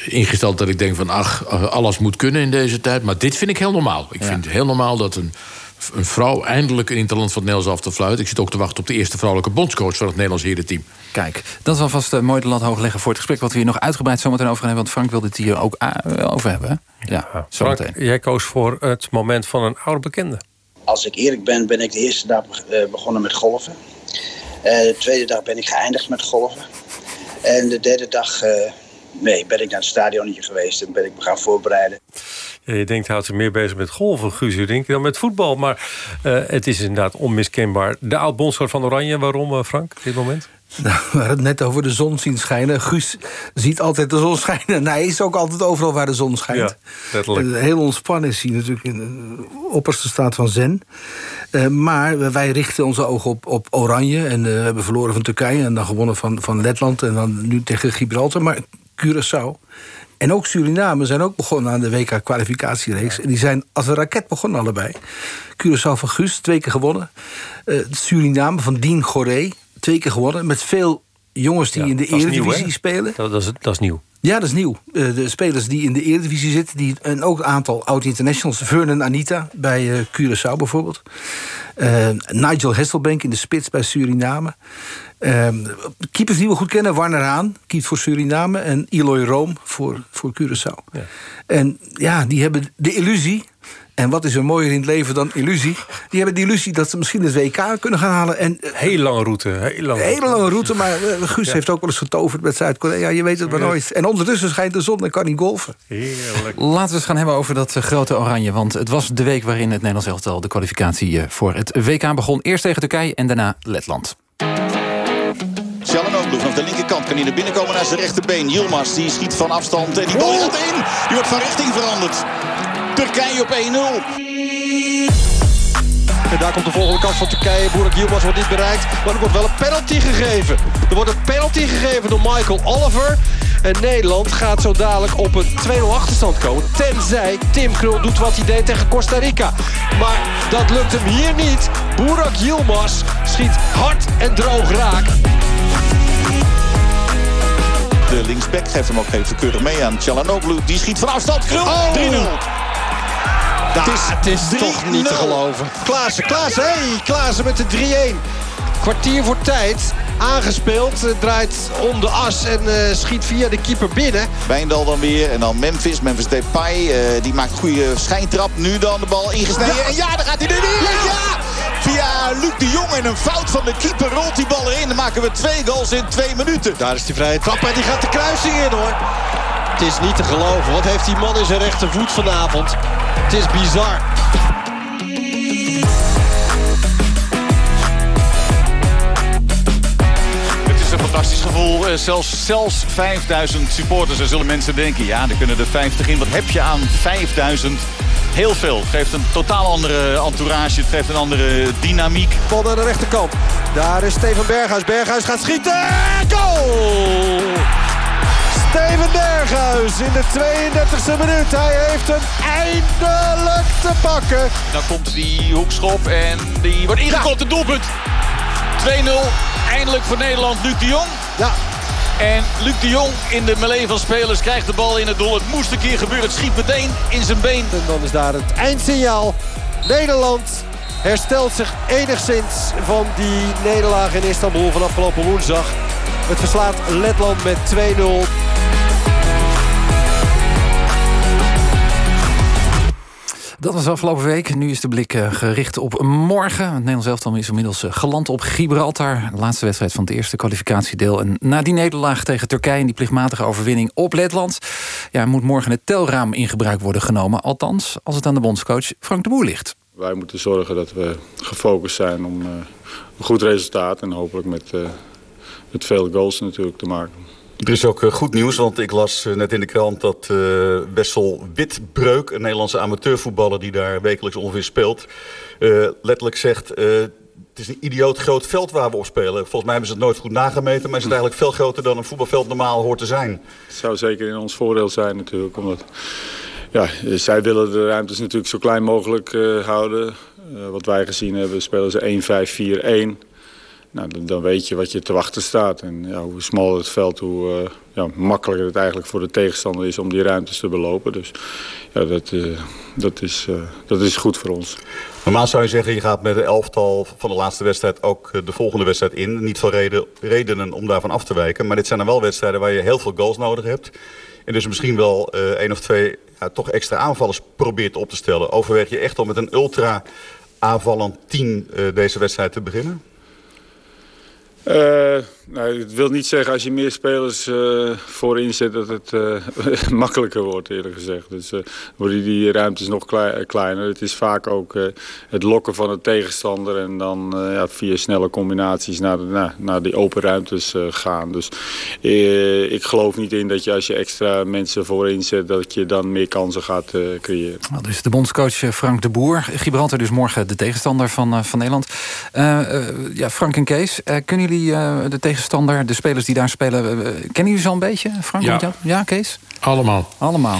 ingesteld dat ik denk van ach, alles moet kunnen in deze tijd. Maar dit vind ik heel normaal. Ik ja. vind het heel normaal dat een een vrouw eindelijk in het land van het Nederlands af te fluiten. Ik zit ook te wachten op de eerste vrouwelijke bondscoach van het Nederlands herenteam. Kijk, dat is alvast uh, mooi de lat hoog leggen voor het gesprek... wat we hier nog uitgebreid zometeen over gaan hebben. Want Frank wilde het hier ook uh, over hebben. Ja, ja Frank, jij koos voor het moment van een oude bekende. Als ik eerlijk ben, ben ik de eerste dag begonnen met golven. de tweede dag ben ik geëindigd met golven. En de derde dag nee, ben ik naar het stadion hier geweest en ben ik me gaan voorbereiden. Ja, je denkt, houdt ze meer bezig met golven, Guus denk dan met voetbal. Maar uh, het is inderdaad onmiskenbaar. De oud-bondscoach van Oranje, waarom, uh, Frank, op dit moment? Nou, we hadden het net over de zon zien schijnen. Guus ziet altijd de zon schijnen. hij is ook altijd overal waar de zon schijnt. Ja, letterlijk. Heel ontspannen is hij natuurlijk in de opperste staat van zen. Uh, maar wij richten onze ogen op, op Oranje. En uh, we hebben verloren van Turkije en dan gewonnen van, van Letland. En dan nu tegen Gibraltar. Maar Curaçao. En ook Suriname zijn ook begonnen aan de WK-kwalificatiereeks. En die zijn als een raket begonnen allebei. Curaçao van Guus, twee keer gewonnen. Uh, Suriname van Dien Goré, twee keer gewonnen. Met veel jongens die in de Eredivisie spelen. Dat, dat, is, dat is nieuw. Ja, dat is nieuw. Uh, de spelers die in de Eredivisie zitten... Die, en ook een aantal oud-internationals. Vernon Anita bij uh, Curaçao bijvoorbeeld. Nigel Hesselbank in de spits bij Suriname. Um, keepers die we goed kennen, Warner Haan, keept voor Suriname... en Eloy Room voor, voor Curaçao. Ja. En ja, die hebben de illusie... En wat is er mooier in het leven dan illusie? Die hebben de illusie dat ze misschien het WK kunnen gaan halen. En, eh, heel lange route. Heel lange, hele lange route, maar uh, Guus heeft ook wel eens getoverd met Zuid-Korea. Je weet het maar nooit. En ondertussen schijnt de zon en kan hij golfen. Heerlijk. Laten we eens gaan hebben over dat uh, grote oranje. Want het was de week waarin het Nederlands elftal de kwalificatie voor het WK begon. Eerst tegen Turkije en daarna Letland. Chalanoglu vanaf de linkerkant kan hij naar binnen komen naar zijn rechterbeen. Yilmaz die schiet van afstand en die bal gaat in. Die wordt van richting veranderd. Turkije op 1-0. En daar komt de volgende kant van Turkije. Boerak Yilmaz wordt niet bereikt. Maar er wordt wel een penalty gegeven. Er wordt een penalty gegeven door Michael Oliver. En Nederland gaat zo dadelijk op een 2-0 achterstand komen. Tenzij Tim Krul doet wat hij deed tegen Costa Rica. Maar dat lukt hem hier niet. Boerak Yilmaz schiet hard en droog raak. De linksback geeft hem ook even keurig mee aan Chalanoglu. Die schiet van afstand. Krul, 3-0. Het is, het is toch niet te geloven. Klaassen, Klaassen, hey, Klaassen met de 3-1. Kwartier voor tijd. Aangespeeld, draait om de as en uh, schiet via de keeper binnen. Wijndal dan weer en dan Memphis. Memphis Depay, uh, die maakt een goede schijntrap. Nu dan de bal ingesneden. Ja. En ja, daar gaat hij weer. Ja! ja! Via Luc de Jong en een fout van de keeper rolt die bal erin. Dan maken we twee goals in twee minuten. Daar is die vrije trap en die gaat de kruising in hoor. Het is niet te geloven. Wat heeft die man in zijn rechtervoet vanavond? Het is bizar. fantastisch gevoel. Eh, zelfs, zelfs 5000 supporters. Er zullen mensen denken, ja, er kunnen er 50 in. Wat heb je aan 5000? Heel veel. Het geeft een totaal andere entourage. Het geeft een andere dynamiek. Bal naar de rechterkant. Daar is Steven Berghuis. Berghuis gaat schieten. Goal! Steven Berghuis in de 32e minuut. Hij heeft hem eindelijk te pakken. Dan komt die hoekschop en die wordt ingekopt. Het doelpunt. 2-0 eindelijk voor Nederland Luc de Jong. Ja. En Luc de Jong in de melee van spelers krijgt de bal in het doel. Het moest een keer gebeuren. Het schiet meteen in zijn been. En dan is daar het eindsignaal. Nederland herstelt zich enigszins van die nederlaag in Istanbul van afgelopen woensdag. Het verslaat Letland met 2-0. Dat was afgelopen week. Nu is de blik uh, gericht op morgen. Het Nederlands elftal is inmiddels uh, geland op Gibraltar. De laatste wedstrijd van het eerste kwalificatiedeel. En na die nederlaag tegen Turkije en die plichtmatige overwinning op Letland... Ja, moet morgen het telraam in gebruik worden genomen. Althans, als het aan de bondscoach Frank de Boer ligt. Wij moeten zorgen dat we gefocust zijn om uh, een goed resultaat... en hopelijk met, met veel goals natuurlijk te maken. Er is ook eh, goed nieuws, want ik las eh, net in de krant dat uh, Wessel Witbreuk... een Nederlandse amateurvoetballer die daar wekelijks ongeveer speelt... Uh, letterlijk zegt, uh, het is een idioot groot veld waar we op spelen. Volgens mij hebben ze het nooit goed nagemeten... maar is het eigenlijk veel groter dan een voetbalveld normaal hoort te zijn. Het zou zeker in ons voordeel zijn natuurlijk, omdat... Ja, zij willen de ruimtes natuurlijk zo klein mogelijk houden. wat wij gezien hebben spelen ze 1-5-4-1... nou, dan, weet je wat je te wachten staat. En ja, hoe smal het veld, hoe ja, makkelijker het eigenlijk voor de tegenstander is om die ruimtes te belopen. Dus ja, dat, dat, is, dat is goed voor ons. Normaal zou je zeggen, je gaat met de elftal van de laatste wedstrijd ook de volgende wedstrijd in. Niet reden, redenen om daarvan af te wijken. Maar dit zijn dan wel wedstrijden waar je heel veel goals nodig hebt. En dus misschien wel één of twee toch extra aanvallers probeert op te stellen. Overweeg je echt om met een ultra aanvallend team uh, deze wedstrijd te beginnen? Nou, het wil niet zeggen als je meer spelers uh, voorin zet dat het uh, makkelijker wordt eerlijk gezegd. Dus worden die ruimtes nog kleiner. Het is vaak ook het lokken van de tegenstander en dan ja, via snelle combinaties naar, de, naar, naar die open ruimtes gaan. Dus ik geloof niet in dat je als je extra mensen voorin zet dat je dan meer kansen gaat creëren. Nou, dus de bondscoach Frank de Boer. Gibraltar dus morgen de tegenstander van, van Nederland. ja, Frank en Kees, kunnen jullie de tegenstander, de spelers die daar spelen... kennen jullie ze al een beetje, Frank? Ja, ja Kees? Allemaal. Allemaal.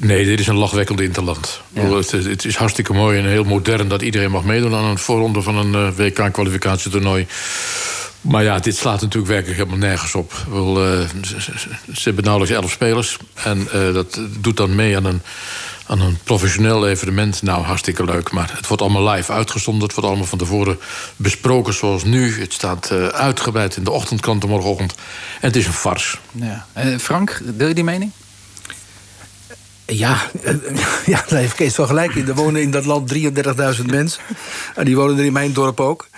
Nee, dit is een lachwekkend interland. Ja. Het, het, is hartstikke mooi en heel modern dat iedereen mag meedoen aan een voorronde van een uh, WK-kwalificatietoernooi. Maar ja, dit slaat natuurlijk werkelijk helemaal nergens op. Wel, uh, ze, ze, hebben nauwelijks elf spelers. En uh, dat doet dan mee aan een aan een professioneel evenement. Nou, hartstikke leuk. Maar het wordt allemaal live uitgezonden. Het wordt allemaal van tevoren besproken zoals nu. Het staat uh, uitgebreid in de ochtendkrant morgenochtend. En het is een farce. Ja. Uh, Frank, deel je die mening? Ja, uh, ja, daar heeft Kees wel gelijk in. Er wonen in dat land 33.000 mensen. En die wonen er in mijn dorp ook.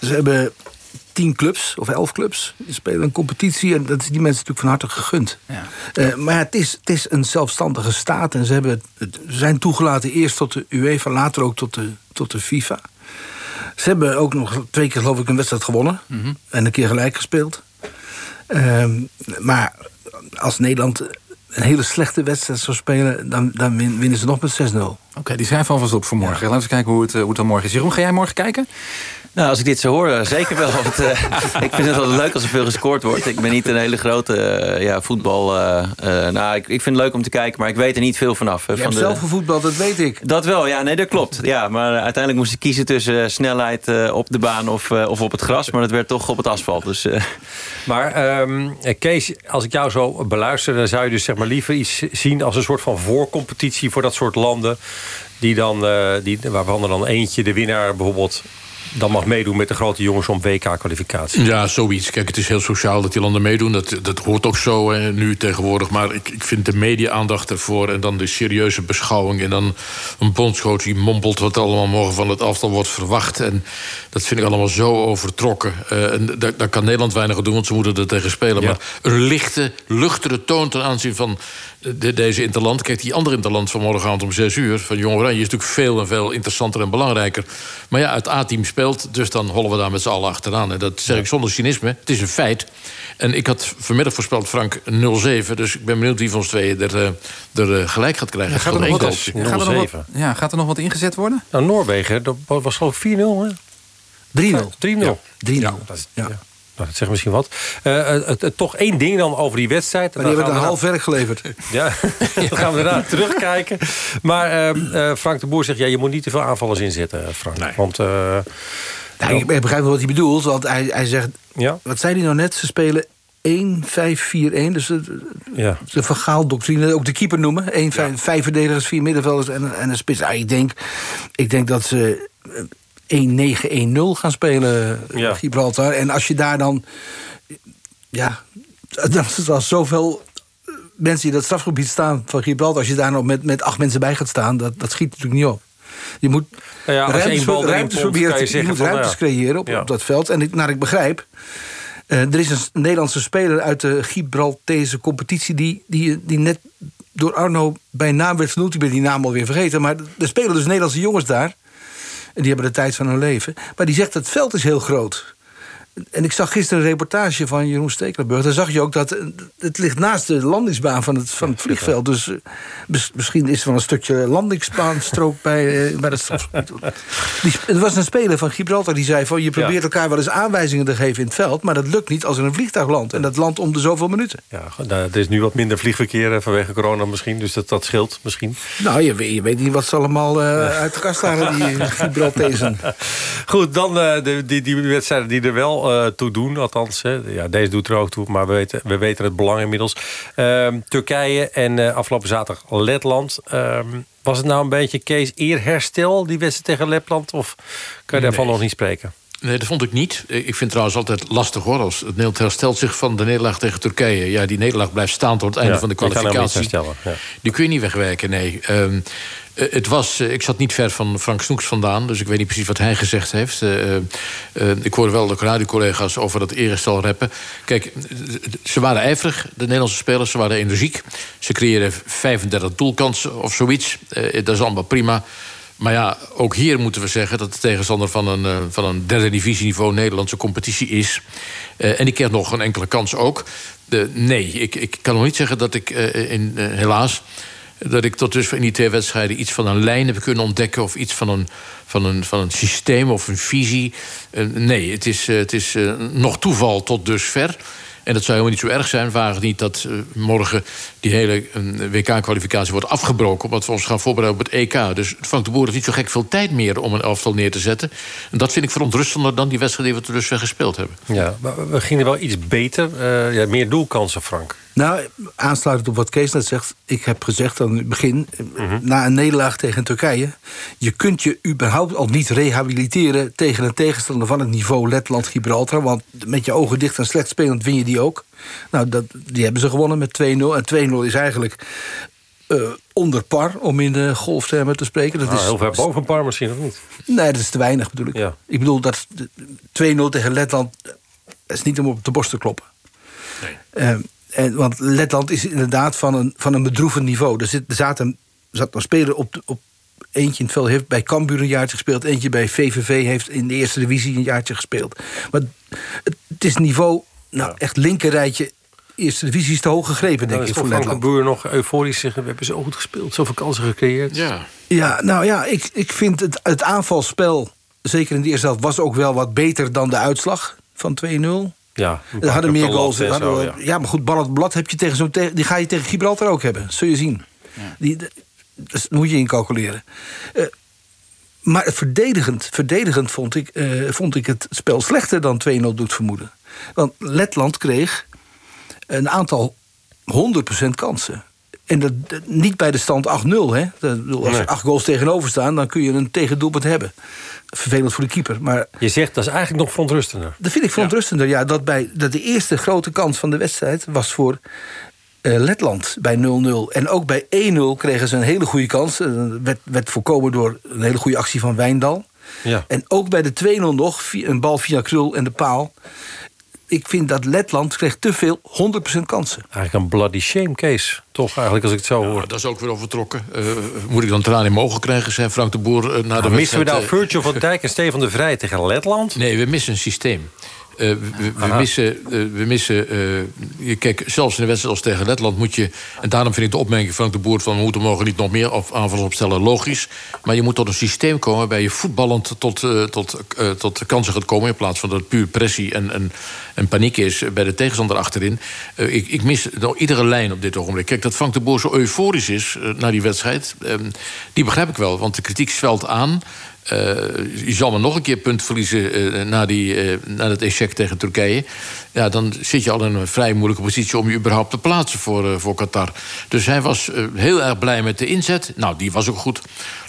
Ze hebben tien clubs of elf clubs. Die spelen een competitie en dat is die mensen natuurlijk van harte gegund. Ja. Uh, maar het is, het is een zelfstandige staat en ze hebben, het, zijn toegelaten eerst tot de UEFA, later ook tot de, tot de FIFA. Ze hebben ook nog twee keer geloof ik een wedstrijd gewonnen mm -hmm. en een keer gelijk gespeeld. Uh, maar als Nederland een hele slechte wedstrijd zou spelen, dan, dan winnen ze nog met 6-0. Oké, okay, die schrijven alvast op voor morgen. Ja. Laten we kijken hoe het, hoe het dan morgen is. Jeroen, ga jij morgen kijken? Nou, als ik dit zo hoor, eh, zeker wel. Want, uh, ik vind het altijd leuk als er veel gescoord wordt. Ik ben niet een hele grote uh, ja, voetbal... Uh, nou, ik, ik vind het leuk om te kijken, maar ik weet er niet veel vanaf. Je van hebt de... zelf gevoetbald, dat weet ik. Dat wel, ja, nee, dat klopt. Ja, maar uiteindelijk moest ik kiezen tussen snelheid op de baan of, of op het gras. Maar dat werd toch op het asfalt. Dus, Maar um, Kees, als ik jou zo beluister... dan zou je dus zeg maar liever iets zien als een soort van voorcompetitie... voor dat soort landen... Die dan, die, waarvan er dan eentje, de winnaar bijvoorbeeld dan mag meedoen met de grote jongens om WK-kwalificatie. Ja, zoiets. Kijk, het is heel sociaal dat die landen meedoen. Dat, dat hoort ook zo hè, nu tegenwoordig. Maar ik, ik vind de media-aandacht ervoor... en dan de serieuze beschouwing... en dan een bondscoach die mompelt wat allemaal morgen van het aftal wordt verwacht. En dat vind ik allemaal zo overtrokken. Uh, en daar, daar, kan Nederland weinig aan doen, want ze moeten er tegen spelen. Ja. Maar een lichte, luchtere toon ten aanzien van de, deze interland. Kijk, die andere interland van morgenavond om 6 uur... van Jong Oranje is natuurlijk veel en veel interessanter en belangrijker. Maar ja, het A-team speelt, dus dan hollen we daar met z'n allen achteraan. En dat zeg ik zonder cynisme. Het is een feit. En ik had vanmiddag voorspeld Frank 0-7. Dus ik ben benieuwd wie van ons tweeën er, er gelijk gaat krijgen. Ja, gaat, er nog wat, gaat, er nog wat, ja, gaat er nog wat ingezet worden? Nou, Noorwegen, dat was geloof ik 4-0, hè? 3-0. 3-0. Ja. 3-0. Ja, ja. Nou, dat zegt misschien wat. Uh, het, het, toch één ding dan over die wedstrijd. Maar die hebben een half werk geleverd. Ja, dan gaan we daarna terugkijken. Maar uh, uh, Frank de Boer zegt, ja, je moet niet te veel aanvallers inzetten, Frank. Nee. Want... Nou, ik begrijp wel wat hij bedoelt. Want hij, hij zegt, ja? wat zei hij nou net? Ze spelen 1-5-4-1. Dus de, ja. de vergaaldoctrine, ook de keeper noemen. 1, 5, ja. vijf verdedigers, vier middenvelders en, en een spits. Nou, ik, denk, ik denk dat ze 1-9-1-0 gaan spelen, ja. Gibraltar. En als je daar dan... Ja, dat is al zoveel mensen die dat strafgebied staan van Gibraltar... als je daar nog met, met acht mensen bij gaat staan, dat, dat schiet natuurlijk niet op. Je moet nou ja, ruimtes, ruimtes proberen je, je moet van, ruimtes ja. creëren op, dat veld. En ik, naar ik begrijp, uh, er is een Nederlandse speler uit de Gibraltese competitie... die, die, die net door Arno bij naam werd genoemd. Ik ben die naam alweer vergeten. Maar er spelen dus Nederlandse jongens daar. En die hebben de tijd van hun leven. Maar die zegt, het veld is heel groot. En ik zag gisteren een reportage van Jeroen Stekelenburg. Daar zag je ook dat eh, het ligt naast de landingsbaan van het, van het vliegveld. Dus uh, misschien is er wel een stukje landingsbaanstrook bij, uh, bij het Er was een speler van Gibraltar die zei van... je probeert elkaar wel eens aanwijzingen te geven in het veld... maar dat lukt niet als er een vliegtuig landt. En dat landt om de zoveel minuten. Ja, nou, er is nu wat minder vliegverkeer vanwege corona misschien. Dus dat, dat scheelt misschien. Nou, je weet, je weet niet wat ze allemaal uit de kast halen, die Gibraltezen. Goed, dan de, die, die wedstrijden die er wel uh, toe doen. Althans, hè. Ja, deze doet er ook toe, maar we weten, we weten het belang inmiddels. Uh, Turkije en uh, afgelopen zaterdag Letland. Ehm, was het nou een beetje Kees eerherstel, die wedstrijd tegen Letland? Of kan je daarvan nog niet spreken? Nee, dat vond ik niet. Ik vind het trouwens altijd lastig hoor. Als het Nederland herstelt zich van de nederlaag tegen Turkije. Ja, die nederlaag blijft staan tot het einde van de kwalificatie. Die, ja. die kun je niet wegwerken, nee. Um, uh, het was, uh, ik zat niet ver van Frank Snoeks vandaan, dus ik weet niet precies wat hij gezegd heeft. Uh, ik hoorde wel de radiocollega's over dat eerstel rappen. Kijk, ze waren ijverig, de Nederlandse spelers, ze waren energiek. Ze creëerden 35 doelkansen of zoiets. dat is allemaal prima. Maar ja, ook hier moeten we zeggen dat de tegenstander van een, van een derde divisieniveau Nederlandse competitie is. en die krijgt nog een enkele kans ook. nee, ik, ik kan nog niet zeggen dat ik in, helaas dat ik tot dusver in die twee wedstrijden iets van een lijn heb kunnen ontdekken... of iets van een, van een, van een systeem of een visie. Nee, het is, het is nog toeval tot dusver. En dat zou helemaal niet zo erg zijn, het niet dat morgen die hele WK-kwalificatie wordt afgebroken. Omdat we ons gaan voorbereiden op het EK. Dus Frank de Boer heeft niet zo gek veel tijd meer om een elftal neer te zetten. En dat vind ik verontrustender dan die wedstrijd die we tot dusver gespeeld hebben. Ja, maar we gingen wel iets beter. ja, meer doelkansen, Frank. Nou, aansluitend op wat Kees net zegt... ik heb gezegd aan het begin, mhm. na een nederlaag tegen Turkije... je kunt je überhaupt al niet rehabiliteren... tegen een tegenstander van het niveau Letland-Gibraltar... want met je ogen dicht en slecht spelend win je die ook. Nou, dat, die hebben ze gewonnen met 2-0. En 2-0 is eigenlijk uh, onder par, om in de golftermen te spreken. Dat ah, is, heel ver boven par misschien, of niet? Nee, dat is te weinig bedoel ik. Ja. Ik bedoel, dat 2-0 tegen Letland... is niet om op de borst te kloppen. Nee. Uh, en, want Letland is inderdaad van een, van een bedroevend niveau. Er, zit, er zaten, zat een speler op, op eentje in het veld heeft bij Cambuur een jaartje gespeeld. Eentje bij VVV heeft in de eerste divisie een jaartje gespeeld. Maar het, het is niveau, nou echt linkerrijtje. Eerste divisie is te hoog gegrepen, denk ik, voor Letland. Cambuur nog euforisch zeggen... we hebben zo goed gespeeld, zoveel kansen gecreëerd. Ja, ja nou ja, ik, ik vind het, het aanvalspel... zeker in de eerste helft, was ook wel wat beter dan de uitslag van 2-0. Ja, er hadden meer goals. Hadden, ja. maar goed, bal blad heb je tegen zo'n die ga je tegen Gibraltar ook hebben. Zul je zien. Ja. Die, dat moet je incalculeren. Uh, maar verdedigend, verdedigend vond, ik, uh, vond ik het spel slechter dan 2-0 doet vermoeden. Want Letland kreeg een aantal 100% kansen. En dat, niet bij de stand 8-0. Hè? Als er acht goals tegenover staan, dan kun je een tegendoelpunt hebben vervelend voor de keeper. Maar je zegt dat is eigenlijk nog verontrustender. Dat vind ik verontrustender, ja. dat, bij, dat de eerste grote kans van de wedstrijd was voor uh, Letland bij 0-0. En ook bij 1-0 kregen ze een hele goede kans. Dat werd, werd voorkomen door een hele goede actie van Wijndal. Ja. En ook bij de 2-0 nog, een bal via Krul en de paal ik vind dat Letland kreeg te veel 100% kansen. Eigenlijk een bloody shame case, toch eigenlijk als ik het zo hoor. dat is ook weer overtrokken. Uh, moet ik dan tranen in mogen krijgen, zei Frank de Boer uh, na nou, de Missen we nou Virgil van Dijk en Stefan de Vrij tegen Letland? Nee, we missen een systeem. Uh, we, we, missen, uh, we missen uh, kijk, zelfs in de wedstrijd als tegen Letland moet je... en daarom vind ik de opmerking van de Boer... van we moeten mogen niet nog meer aanvallen opstellen, logisch. Maar je moet tot een systeem komen waarbij je voetballend tot, tot, tot kansen gaat komen... in plaats van dat het puur pressie en, en, en paniek is bij de tegenstander achterin. ik, ik mis nou, iedere lijn op dit ogenblik. Kijk, dat Frank de Boer zo euforisch is na die wedstrijd... Ehm, die begrijp ik wel, want de kritiek zwelt aan... Uh, je zal maar nog een keer punt verliezen uh, na, die, uh, na dat echec tegen Turkije. Ja, dan zit je al in een vrij moeilijke positie om je überhaupt te plaatsen voor, voor Qatar. Dus hij was heel erg blij met de inzet. Nou, die was ook goed.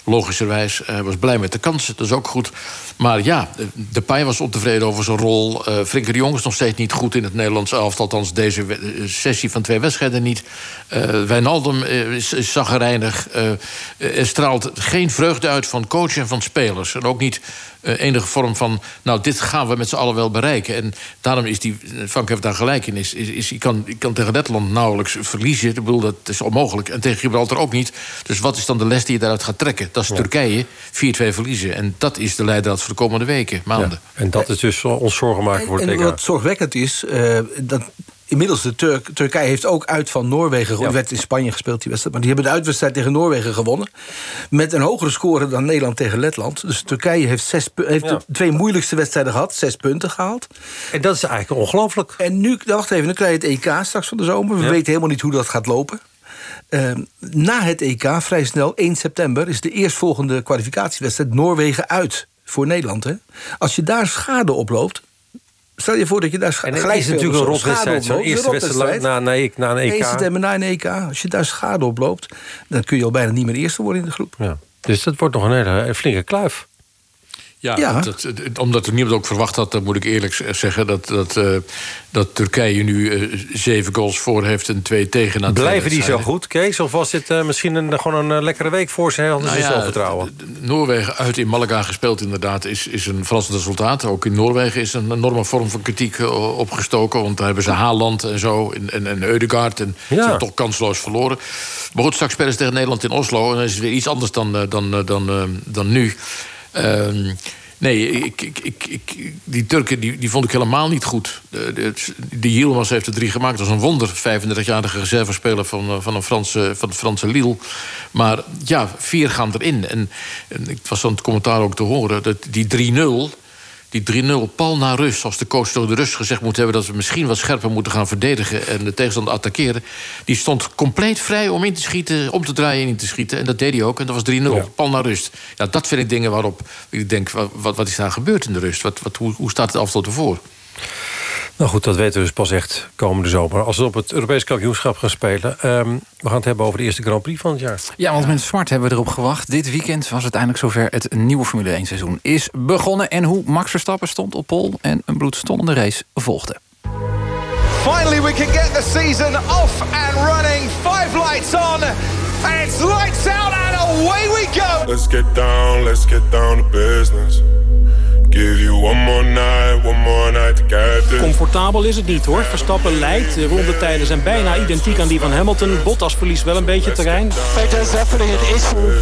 Logischerwijs. Hij was blij met de kansen, dat is ook goed. Maar ja, de Pai was ontevreden over zijn rol. Frenkie de Jong is nog steeds niet goed in het Nederlands elftal. Althans, deze sessie van twee wedstrijden niet. Wijnaldum is, is zaggerijnig. er straalt geen vreugde uit van coach en van spelers. En ook niet uh, enige vorm van, nou, dit gaan we met z'n allen wel bereiken. En daarom is die, Frank heeft daar gelijk in, is, is, is, je, kan, je kan tegen Letland nauwelijks verliezen. Ik bedoel, dat is onmogelijk. En tegen Gibraltar ook niet. Dus wat is dan de les die je daaruit gaat trekken? Dat is Turkije, 4-2 verliezen. En dat is de leidraad voor de komende weken, maanden. En dat is dus ons zorgen maken voor het En wat zorgwekkend is, uh, dat inmiddels de Turk, Turkije heeft ook uit van Noorwegen gewonnen. Ja. werd in Spanje gespeeld, die wedstrijd. Maar die hebben de uitwedstrijd tegen Noorwegen gewonnen. Met een hogere score dan Nederland tegen Letland. Dus Turkije heeft, zes, heeft de twee moeilijkste wedstrijden gehad. Zes punten gehaald. En dat is eigenlijk ongelooflijk. En nu, wacht even, dan krijg je het EK straks van de zomer. We weten helemaal niet hoe dat gaat lopen. Uh, na het EK, vrij snel, 1 september... is de eerstvolgende kwalificatiewedstrijd Noorwegen uit voor Nederland. Hè? Als je daar schade oploopt, Stel je voor dat je daar en gelijk is natuurlijk een rotwedstrijd. Zo'n eerste wedstrijd na, na, na een EK. Eerste na een EK. Als je daar schade oploopt, dan kun je al bijna niet meer eerste worden in de groep. Ja. Dus dat wordt nog een hele flinke kluif. Ja, Dat, omdat er niemand ook verwacht had, moet ik eerlijk zeggen... dat, dat, uh, dat Turkije nu uh, zeven goals voor heeft en twee tegen. Blijven die zo goed, Kees? Of was dit uh, misschien een, gewoon een lekkere week voor ze? Hadden nou ja, zelfvertrouwen? Noorwegen uit in Malaga gespeeld inderdaad is, is een verrassend resultaat. Ook in Noorwegen is een enorme vorm van kritiek opgestoken. Want daar hebben ze Haaland en zo en, en, en Eudegaard. En ja. ze zijn toch kansloos verloren. Maar goed, straks spelen ze tegen Nederland in Oslo. En dat is weer iets anders dan, dan, dan, dan nu. Uh, nee, ik, ik, ik, die Turken die, die vond ik helemaal niet goed. De, de, heeft er drie gemaakt. Dat is een wonder. 35-jarige reservespeler van, eh, van, een Franse, van het Franse Lille. Maar ja, vier gaan erin. En, en ik was aan het commentaar ook te horen. Dat die 3-0 die 3-0 pal naar rust. Als de coach door de rust gezegd moet hebben dat we misschien wat scherper moeten gaan verdedigen en de tegenstander attackeren. Die stond compleet vrij om in te schieten, om te draaien en in te schieten. En dat deed hij ook. En dat was 3-0. Pal naar rust. Ja, dat vind ik dingen waarop ik denk: wat, wat is daar gebeurd in de rust? Wat, wat, hoe, hoe staat het afstand ervoor? Nou goed, dat weten we dus pas echt komende zomer. Als we op het Europees kampioenschap gaan spelen. Um, we gaan het hebben over de eerste Grand Prix van het jaar. Ja, want met Smart hebben we erop gewacht. Dit weekend was het eindelijk zover. Het nieuwe Formule 1 seizoen is begonnen. En hoe Max Verstappen stond op pol en een bloedstollende race volgde. Finally we can get the season off and running. Five lights on. And it's lights out and away we go. Let's get down, let's get down to business. Give you one more night, one more night to get this. Comfortabel is het niet hoor. Verstappen leidt. De rondetijden zijn bijna identiek aan die van Hamilton. Bottas verliest wel een beetje terrein. There's definitely an issue.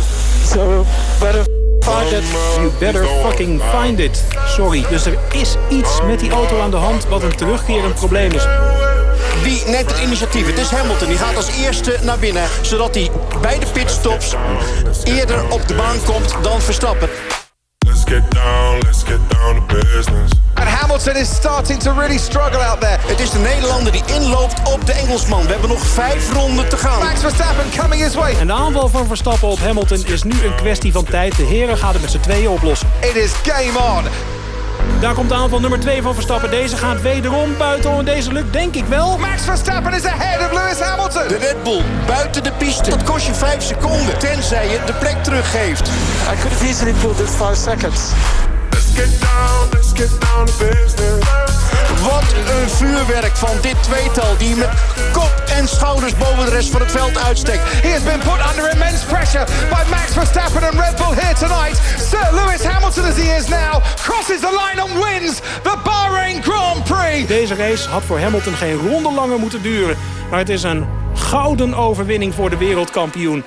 So better find it. You better fucking find it. Sorry. Dus er is iets met die auto aan de hand wat een terugkerend probleem is. Wie neemt het initiatief? Het is Hamilton. Die gaat als eerste naar binnen. Zodat hij bij de pitstops eerder op de baan komt dan Verstappen. Let's get down, let's get down to business. And Hamilton is starting to really struggle out there. Het is de Nederlander die inloopt op de Engelsman. We hebben nog vijf ronden te gaan. Max Verstappen coming his way. En de aanval van Verstappen op Hamilton is nu een kwestie van tijd. De heren gaan het met z'n tweeën oplossen. It is game on. Daar komt de aanval nummer 2 van Verstappen. Deze gaat wederom buiten. En deze lukt denk ik wel. Max Verstappen is ahead of Lewis Hamilton. De Red Bull buiten de piste. Dat kost je 5 seconden. Tenzij je de plek teruggeeft. I could have easily pulled this 5 seconds. Let's get down, let's get down to business. Wat een vuurwerk van dit tweetal die met kop en schouders boven de rest van het veld uitsteekt. He has been put under immense pressure by Max Verstappen and Red Bull here tonight. Sir Lewis Hamilton as he is now crosses the line and wins the Bahrain Grand Prix. Deze race had voor Hamilton geen ronde langer moeten duren. Maar het is een gouden overwinning voor de wereldkampioen.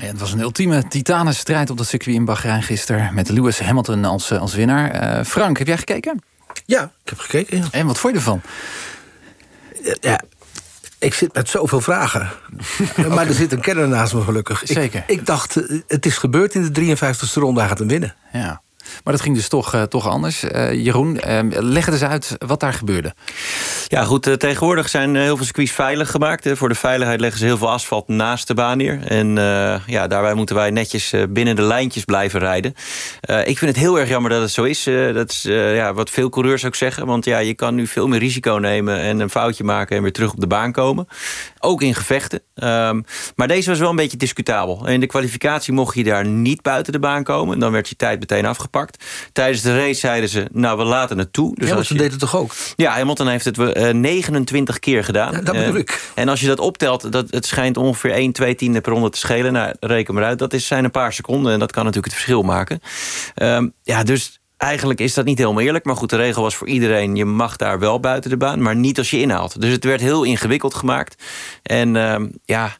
Ja, het was een ultieme titanenstrijd op dat circuit in Bahrein gisteren... met Lewis Hamilton als, eh, als winnaar. Uh, Frank, heb jij gekeken? Ja, ik heb gekeken. Ja. En wat vond je ervan? Ja, ik zit met zoveel vragen. Maar er zit een kenner naast me gelukkig. Zeker. Ik, ik dacht, eh, het is gebeurd in de 53e ronde, hij gaat hem winnen. Ja. Maar dat ging dus toch, uh, toch anders. Uh, Jeroen, uh, leg eens uit wat daar gebeurde. Ja, goed. tegenwoordig zijn heel veel circuits veilig gemaakt. Voor de veiligheid leggen ze heel veel asfalt naast de baan neer. En ja, daarbij moeten wij netjes binnen de lijntjes blijven rijden. ik vind het heel erg jammer dat het zo is. dat is ja, wat veel coureurs ook zeggen. Want ja, je kan nu veel meer risico nemen en een foutje maken en weer terug op de baan komen. Ook in gevechten. Um, maar deze was wel een beetje discutabel. In de kwalificatie mocht je daar niet buiten de baan komen. Dan werd je tijd meteen afgepakt. Gepakt. Tijdens de race zeiden ze, nou, we laten het toe. Dus Hamilton je... deed het toch ook? Ja, Hamilton heeft het uh, 29 keer gedaan. Ja, dat bedoel ik. En als je dat optelt, dat, het schijnt ongeveer 1, 2 tiende per ronde te schelen. Nou, reken maar uit, dat is, zijn een paar seconden. En dat kan natuurlijk het verschil maken. Um, ja, dus eigenlijk is dat niet helemaal eerlijk. Maar goed, de regel was voor iedereen... je mag daar wel buiten de baan, maar niet als je inhaalt. Dus het werd heel ingewikkeld gemaakt. En uh, ja,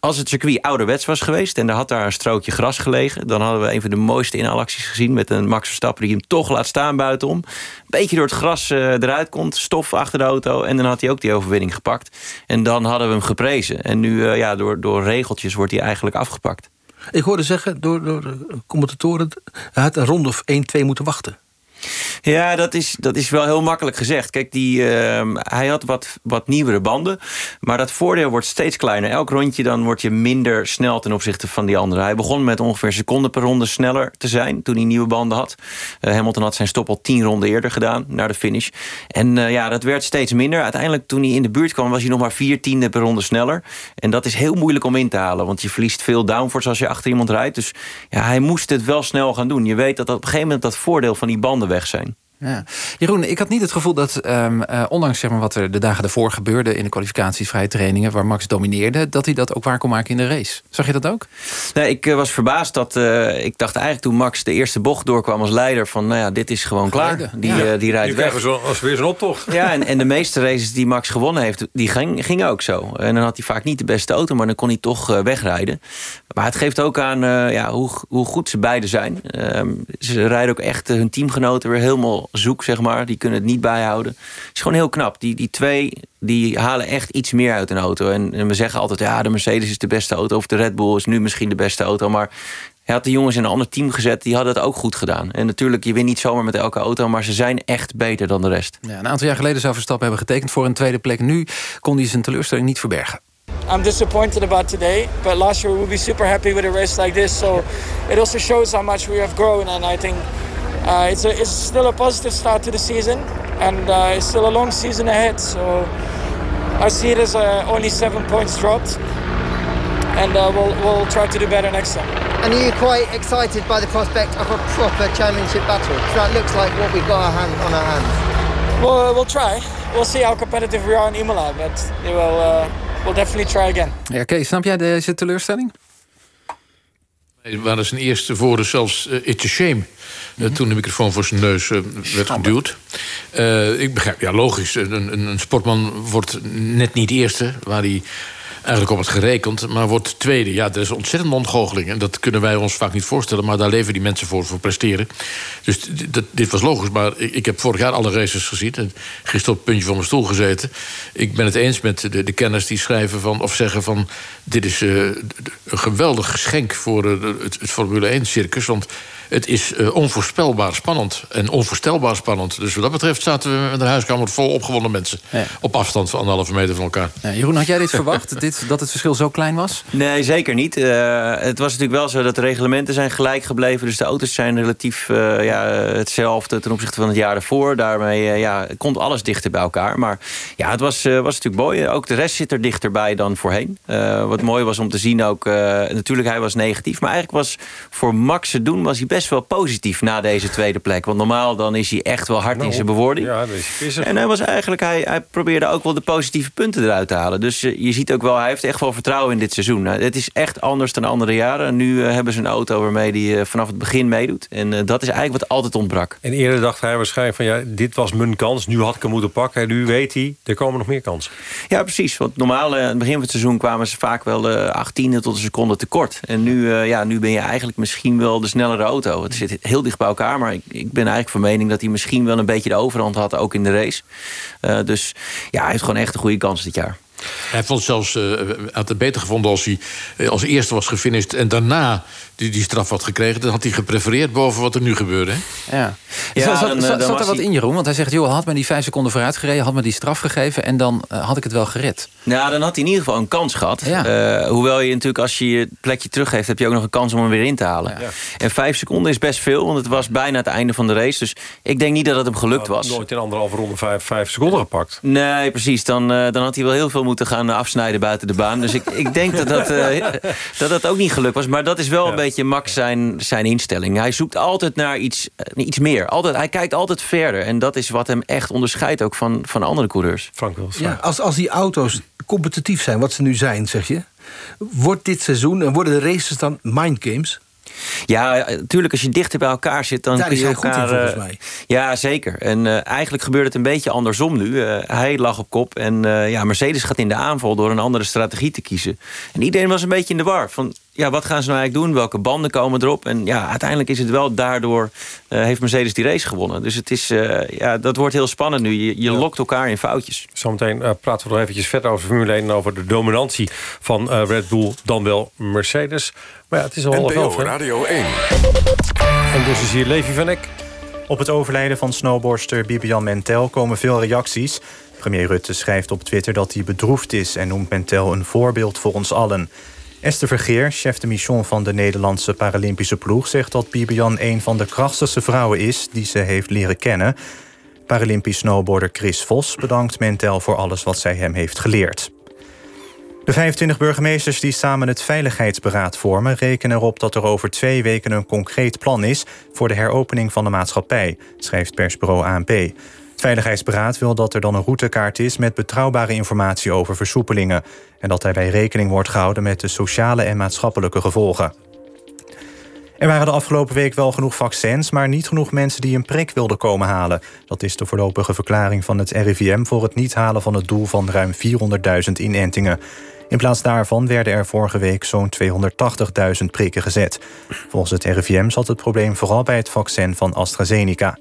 als het circuit ouderwets was geweest... en er had daar een strookje gras gelegen... dan hadden we een van de mooiste inhaalacties gezien... met een Max Verstappen die hem toch laat staan buitenom. Een beetje door het gras uh, eruit komt, stof achter de auto... en dan had hij ook die overwinning gepakt. En dan hadden we hem geprezen. En nu, uh, ja, door, door regeltjes wordt hij eigenlijk afgepakt. Ik hoorde zeggen door, door de commentatoren... hij had een ronde of 1-2 moeten wachten. Ja, dat is, dat is wel heel makkelijk gezegd. Kijk, die, uh, hij had wat, wat nieuwere banden. Maar dat voordeel wordt steeds kleiner. Elk rondje dan word je minder snel ten opzichte van die andere. Hij begon met ongeveer een seconde per ronde sneller te zijn... toen hij nieuwe banden had. Uh, Hamilton had zijn stop al tien ronden eerder gedaan, naar de finish. En uh, ja, dat werd steeds minder. Uiteindelijk, toen hij in de buurt kwam... was hij nog maar vier tiende per ronde sneller. En dat is heel moeilijk om in te halen. Want je verliest veel downforce als je achter iemand rijdt. Dus ja, hij moest het wel snel gaan doen. Je weet dat op een gegeven moment dat voordeel van die banden weg zijn. Ja. Jeroen, ik had niet het gevoel dat, um, uh, ondanks zeg maar, wat er de dagen ervoor gebeurde... in de kwalificaties, vrije trainingen, waar Max domineerde... dat hij dat ook waar kon maken in de race. Zag je dat ook? Nee, ik uh, was verbaasd dat... Uh, ik dacht eigenlijk toen Max de eerste bocht doorkwam als leider... van nou ja, dit is gewoon klaar. Die, ja. die rijdt weg. Zo, als weer zo'n optocht. Ja, en, en de meeste races die Max gewonnen heeft... die gingen ging ook zo. En dan had hij vaak niet de beste auto... maar dan kon hij toch wegrijden. Maar het geeft ook aan ja, hoe, hoe goed ze beiden zijn. Ehm, ze rijden ook echt hun teamgenoten weer helemaal zoek, zeg maar. Die kunnen het niet bijhouden. Het is gewoon heel knap. Die, die twee die halen echt iets meer uit een auto. En, en we zeggen altijd, ja, de Mercedes is de beste auto... of de Red Bull is nu misschien de beste auto. Maar hij had de jongens in een ander team gezet, die hadden het ook goed gedaan. En natuurlijk, je wint niet zomaar met elke auto... maar ze zijn echt beter dan de rest. Ja, een aantal jaar geleden zou Verstappen hebben getekend voor een tweede plek. Nu kon hij zijn teleurstelling niet verbergen. I'm disappointed about today, but last year we'll be super happy with a race like this. So it also shows how much we have grown, and I think uh, it's, a, it's still a positive start to the season, and uh, it's still a long season ahead. So I see it as uh, only seven points dropped, and uh, we'll, we'll try to do better next time. And are you quite excited by the prospect of a proper championship battle? Because that looks like what we've got our hand, on our hands. Well, we'll try. We'll see how competitive we are in Imola, but it will, uh, we'll definitely try again. Ja, Kees, snap jij deze teleurstelling? We hadden zijn eerste woorden zelfs uh, it's a shame. Uh, toen de microfoon voor zijn neus uh, werd geduwd. ik begrijp, ja logisch, een, een, een, sportman wordt net niet eerste... waar hij eigenlijk op het gerekend, maar wordt tweede. Ja, dat is ontzettend ontgoocheling. En dat kunnen wij ons vaak niet voorstellen, maar daar leven die mensen voor, voor presteren. Dus dit was logisch, maar ik, heb vorig jaar alle races gezien. En gisteren op het puntje van mijn stoel gezeten. Ik ben het eens met de, de kenners die schrijven van, of zeggen van... dit is uh, een geweldig geschenk voor uh, het, het Formule 1-circus, want het is uh, onvoorspelbaar spannend en onvoorstelbaar spannend. Dus wat dat betreft zaten we met een huiskamer vol opgewonden mensen. Ja. Op afstand van anderhalve meter van elkaar. Ja, Jeroen, had jij dit verwacht, dit, dat het verschil zo klein was? Nee, zeker niet. Uh, het was natuurlijk wel zo dat de reglementen zijn gelijk gebleven. Dus de auto's zijn relatief uh, ja, hetzelfde ten opzichte van het jaar ervoor. Daarmee ja, komt alles dichter bij elkaar. Maar ja, het was, was natuurlijk mooi. Ook de rest zit er dichterbij dan voorheen. wat mooi was om te zien ook... natuurlijk, hij was negatief. Maar eigenlijk was voor Max te doen was hij best wel positief na deze tweede plek. Want normaal dan is hij echt wel hard nou, in zijn bewoording. Ja. En hij was eigenlijk, hij, hij probeerde ook wel de positieve punten eruit te halen. Dus je, je ziet ook wel, hij heeft echt wel vertrouwen in dit seizoen. Nou, het is echt anders dan andere jaren. Nu uh, hebben ze een auto waarmee hij uh, vanaf het begin meedoet. En dat is eigenlijk wat altijd ontbrak. En eerder dacht hij waarschijnlijk van ja, dit was mijn kans. Nu had ik hem moeten pakken. En nu weet hij, er komen nog meer kansen. Ja, precies. Want normaal, aan het begin van het seizoen kwamen ze vaak wel achttiende tot een seconde tekort. En nu, ja, nu ben je eigenlijk misschien wel de snellere auto. Het zit heel dicht bij elkaar. Maar ik, ik ben eigenlijk van mening dat hij misschien wel een beetje de overhand had. Ook in de race. Uh, dus ja, hij heeft gewoon echt een goede kans dit jaar. Hij vond zelfs, uh, had het beter gevonden als hij uh, als eerste was gefinished... en daarna die, die straf had gekregen... dan had hij geprefereerd boven wat er nu gebeurde. Ja. ja zat, dan, zat, zat er wat in, Jeroen? Want hij zegt, joh, had me die vijf seconden vooruit gereden... had me die straf gegeven en dan uh, had ik het wel gered. Nou, dan had hij in ieder geval een kans gehad. Ja. hoewel je natuurlijk, als je je plekje teruggeeft... heb je ook nog een kans om hem weer in te halen. Ja. En vijf seconden is best veel, want het was bijna het einde van de race. Dus ik denk niet dat het hem gelukt was. Nooit in anderhalve ronde vijf, vijf seconden gepakt. Nee, precies. Dan, dan had hij wel heel veel moeten gaan afsnijden buiten de baan. Dus ik, ik denk dat dat, uh, dat dat ook niet gelukt was. Maar dat is wel een beetje beetje Max zijn, zijn instelling. Hij zoekt altijd naar iets, eh, iets meer. Altijd, hij kijkt altijd verder. En dat is wat hem echt onderscheidt ook van, van andere coureurs. Frank Ja, als, als die auto's competitief zijn, wat ze nu zijn, zeg je... wordt dit seizoen en worden de races dan mindgames? Ja, natuurlijk, als je dichter bij elkaar zit, dan Daar kun is je hij goed in, volgens eh, mij. Ja, zeker. En eh, eigenlijk gebeurt het een beetje andersom nu. Eh, hij lag op kop en eh, ja, Mercedes gaat in de aanval door een andere strategie te kiezen. En iedereen was een beetje in de war. Van, ja, wat gaan ze nou eigenlijk doen? Welke banden komen erop? En ja, uiteindelijk is het wel daardoor... eh, heeft Mercedes die race gewonnen. Dus het is, eh, ja, dat wordt heel spannend nu. Je, je lokt elkaar in foutjes. Zometeen eh, praten we nog eventjes verder over Formule 1... en over de dominantie van eh, Red Bull dan wel Mercedes. Maar ja, het is al half elf, hè? Radio 1. En dus is hier Levi van Eck. Op het overlijden van snowboardster Bibian Mentel komen veel reacties. Premier Rutte schrijft op Twitter dat hij bedroefd is... en noemt Mentel een voorbeeld voor ons allen. Esther Vergeer, chef de mission van de Nederlandse Paralympische ploeg... zegt dat Bibian een van de krachtigste vrouwen is die ze heeft leren kennen. Paralympisch snowboarder Chris Vos bedankt Mentel voor alles wat zij hem heeft geleerd. De 25 burgemeesters die samen het Veiligheidsberaad vormen... rekenen erop dat er over twee weken een concreet plan is... voor de heropening van de maatschappij, schrijft persbureau ANP. Veiligheidsberaad wil dat er dan een routekaart is... met betrouwbare informatie over versoepelingen... en dat daarbij rekening wordt gehouden met de sociale en maatschappelijke gevolgen. Er waren de afgelopen week wel genoeg vaccins... maar niet genoeg mensen die een prik wilden komen halen. Dat is de voorlopige verklaring van het RIVM... voor het niet halen van het doel van ruim 400.000 inentingen. In plaats daarvan werden er vorige week zo'n 280.000 prikken gezet. Volgens het RIVM zat het probleem vooral bij het vaccin van AstraZeneca.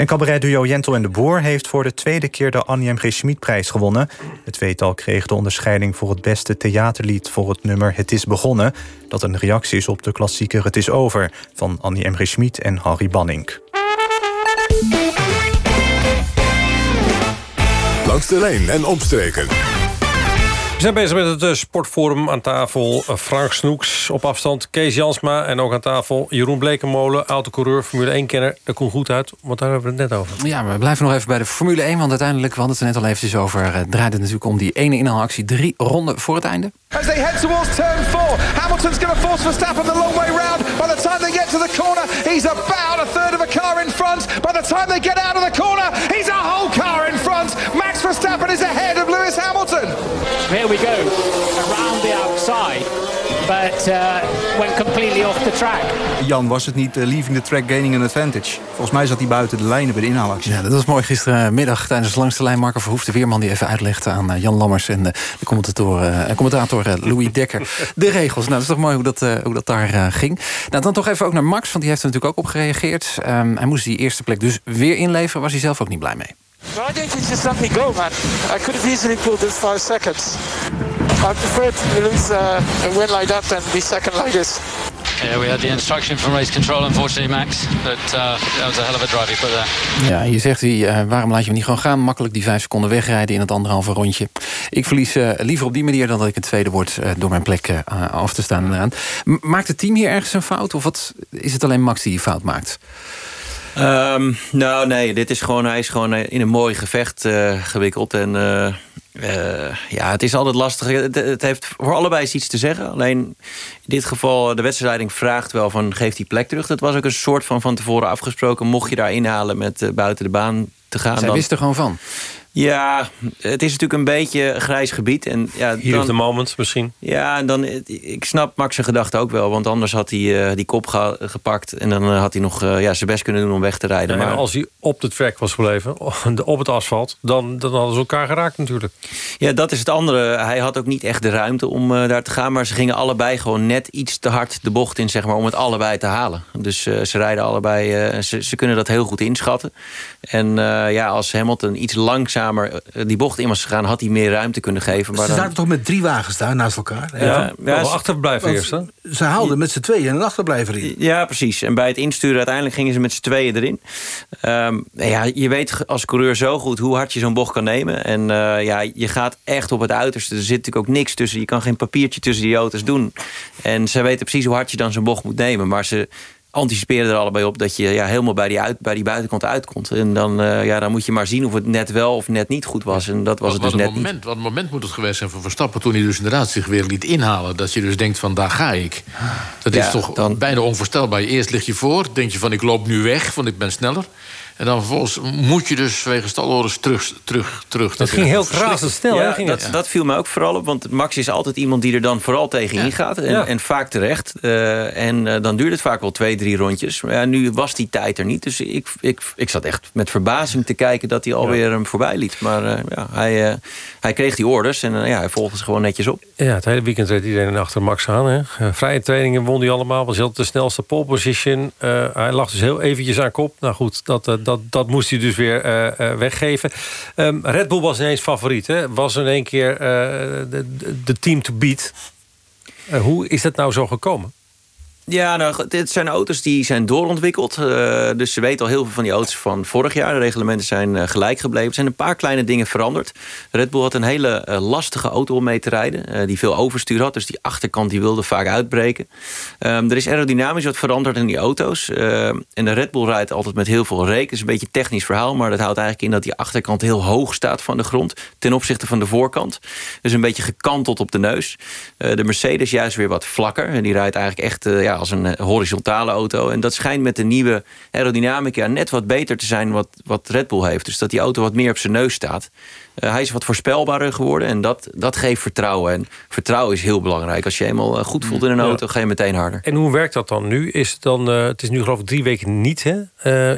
En cabaretduo Jentel en de Boer heeft voor de tweede keer de Annie M. G. Schmid-prijs gewonnen. Het tweetal kreeg de onderscheiding voor het beste theaterlied voor het nummer Het is begonnen. Dat een reactie is op de klassieker Het is over van Annie M. G. Schmid en Harry Banning. Langs de lijn en omstreken. We zijn bezig met het eh, sportforum aan tafel. eh, Frank Snoeks op afstand, Kees Jansma en ook aan tafel Jeroen Blekenmolen, autocoureur, Formule 1-kenner. Dat komt goed uit, want daar hebben we het net over. Ja, we blijven nog even bij de Formule 1. Want uiteindelijk, we hadden het er net al eventjes over... eh, draaide het natuurlijk om die ene inhaalactie. Drie ronden voor het einde. As they head towards turn four, Hamilton's going to force Verstappen the long way round. By the time they get to the corner, he's about a third of a car in front. By the time they get out of the corner, he's a whole car in front. Verstappen is ahead of Lewis Hamilton. Here we go, around the outside, but uh, went completely off the track. Jan, was het niet eh, leaving the track gaining an advantage? Volgens mij zat hij buiten de lijnen bij de inhaalactie. Ja, dat was mooi gisterenmiddag tijdens de langste lijn. Marco Verhoef, de weerman, die even uitlegde aan eh, Jan Lammers... en eh, de commentator, eh, commentator Louis Dekker de regels. Nou, dat is toch mooi hoe dat, eh, hoe dat daar eh, ging. Nou, dan toch even ook naar Max, want die heeft er natuurlijk ook op gereageerd. Ehm, hij moest die eerste plek dus weer inleveren. Was hij zelf ook niet blij mee. No, I think he just let me go, man. I could have easily pulled this five seconds. I prefer to lose uh, a win like that than be second like this. Yeah, we had the instruction from race control, unfortunately, Max. But uh, that was a hell of a drive he put there. Ja, je zegt hij, eh, waarom laat je hem niet gewoon gaan? Makkelijk die vijf seconden wegrijden in het anderhalve rondje. Ik verlies eh, liever op die manier dan dat ik een tweede word eh, door mijn plek eh, af te staan. Maakt het team hier ergens een fout? Of wat, is het alleen Max die die fout maakt? Ehm, nou, nee, dit is gewoon, hij is gewoon eh, in een mooi gevecht eh, gewikkeld. En eh, ja, het is altijd lastig. Het, het heeft voor allebei iets te zeggen. Alleen in dit geval, de wedstrijdleiding vraagt wel van geef die plek terug. Dat was ook een soort van van tevoren afgesproken. Mocht je daar inhalen met buiten de baan te gaan. Zij dan, wist er gewoon van. Ja, het is natuurlijk een beetje een grijs gebied. En ja, Hier dan- op de moment misschien. ja, en dan, ik snap Max zijn gedachte ook wel. Want anders had hij eh, die kop ge- gepakt. En dan eh, had hij nog eh, ja, zijn best kunnen doen om weg te rijden. Ja, maar als hij op de track was gebleven, op het asfalt... dan, dan hadden ze elkaar geraakt natuurlijk. ja, dat is het andere. Hij had ook niet echt de ruimte om daar te gaan. Maar ze gingen allebei gewoon net iets te hard de bocht in, zeg maar, om het allebei te halen. Dus ze rijden allebei, ze, ze kunnen dat heel goed inschatten. En ja, als Hamilton iets langzamer eh, die bocht in was gegaan, had hij meer ruimte kunnen geven. Maar Ze dan- zaten toch met drie wagens daar naast elkaar? Ja, ja, ze- achterblijven Want Ze haalden met z'n tweeën een achterblijver in. Ja, precies. En bij het insturen uiteindelijk gingen ze met z'n tweeën erin. Ehm, ja, je weet als coureur zo goed hoe hard je zo'n bocht kan nemen. En eh, ja, je gaat echt op het uiterste. Er zit natuurlijk ook niks tussen. Je kan geen papiertje tussen die auto's doen. En ze weten precies hoe hard je dan zo'n bocht moet nemen. Maar ze, anticiperen er allebei op dat je ja, helemaal bij die, uit, bij die buitenkant uitkomt. En dan, uh, ja, dan moet je maar zien of het net wel of net niet goed was. En dat was het dus net moment, niet. Wat een moment moet het geweest zijn voor Verstappen... toen hij dus inderdaad zich weer liet inhalen. Dat je dus denkt van, daar ga ik. Dat is toch dan... bijna onvoorstelbaar. Eerst lig je voor, denk je van, ik loop nu weg, want ik ben sneller. En dan vervolgens moet je dus wegens stalorders terug, terug, terug. Dat, ging heel razendsnel. Ja, dat, dat viel me ook vooral op. Want Max is altijd iemand die er dan vooral tegen ja. gaat. En, en, vaak terecht. Uh, en uh, dan duurt het vaak wel twee, drie rondjes. Maar ja, nu was die tijd er niet. Dus ik, ik, ik zat echt met verbazing te kijken dat hij alweer hem voorbij liet. Maar uh, ja, hij, hij kreeg die orders en ja, hij volgde ze gewoon netjes op. Ja, het hele weekend reed iedereen achter Max aan. Hè. vrije trainingen won hij allemaal. Was heel de snelste pole position. hij lag dus heel eventjes aan kop. Nou goed, dat, dat, dat moest hij dus weer uh, uh, weggeven. Um, Red Bull was ineens favoriet. Hè? Was in één keer uh, de, de, team to beat. hoe is dat nou zo gekomen? Ja, nou, dit zijn auto's die zijn doorontwikkeld. Uh, dus ze weten al heel veel van die auto's van vorig jaar. De reglementen zijn uh, gelijk gebleven. Er zijn een paar kleine dingen veranderd. Red Bull had een hele uh, lastige auto om mee te rijden. die veel overstuur had. Dus die achterkant die wilde vaak uitbreken. Um, er is aerodynamisch wat veranderd in die auto's. en de Red Bull rijdt altijd met heel veel reek. Dat is een beetje een technisch verhaal. Maar dat houdt eigenlijk in dat die achterkant heel hoog staat van de grond. Ten opzichte van de voorkant. Dus een beetje gekanteld op de neus. de Mercedes juist weer wat vlakker. En die rijdt eigenlijk echt... als een eh, horizontale auto. En dat schijnt met de nieuwe aerodynamica net wat beter te zijn wat, wat Red Bull heeft. Dus dat die auto wat meer op zijn neus staat. Uh, hij is wat voorspelbaarder geworden en dat, dat geeft vertrouwen. En vertrouwen is heel belangrijk. Als je eenmaal eh, goed voelt in een auto, ga je meteen harder. En hoe werkt dat dan nu? Is het, dan, uh, het is nu geloof ik drie weken niet. Hè?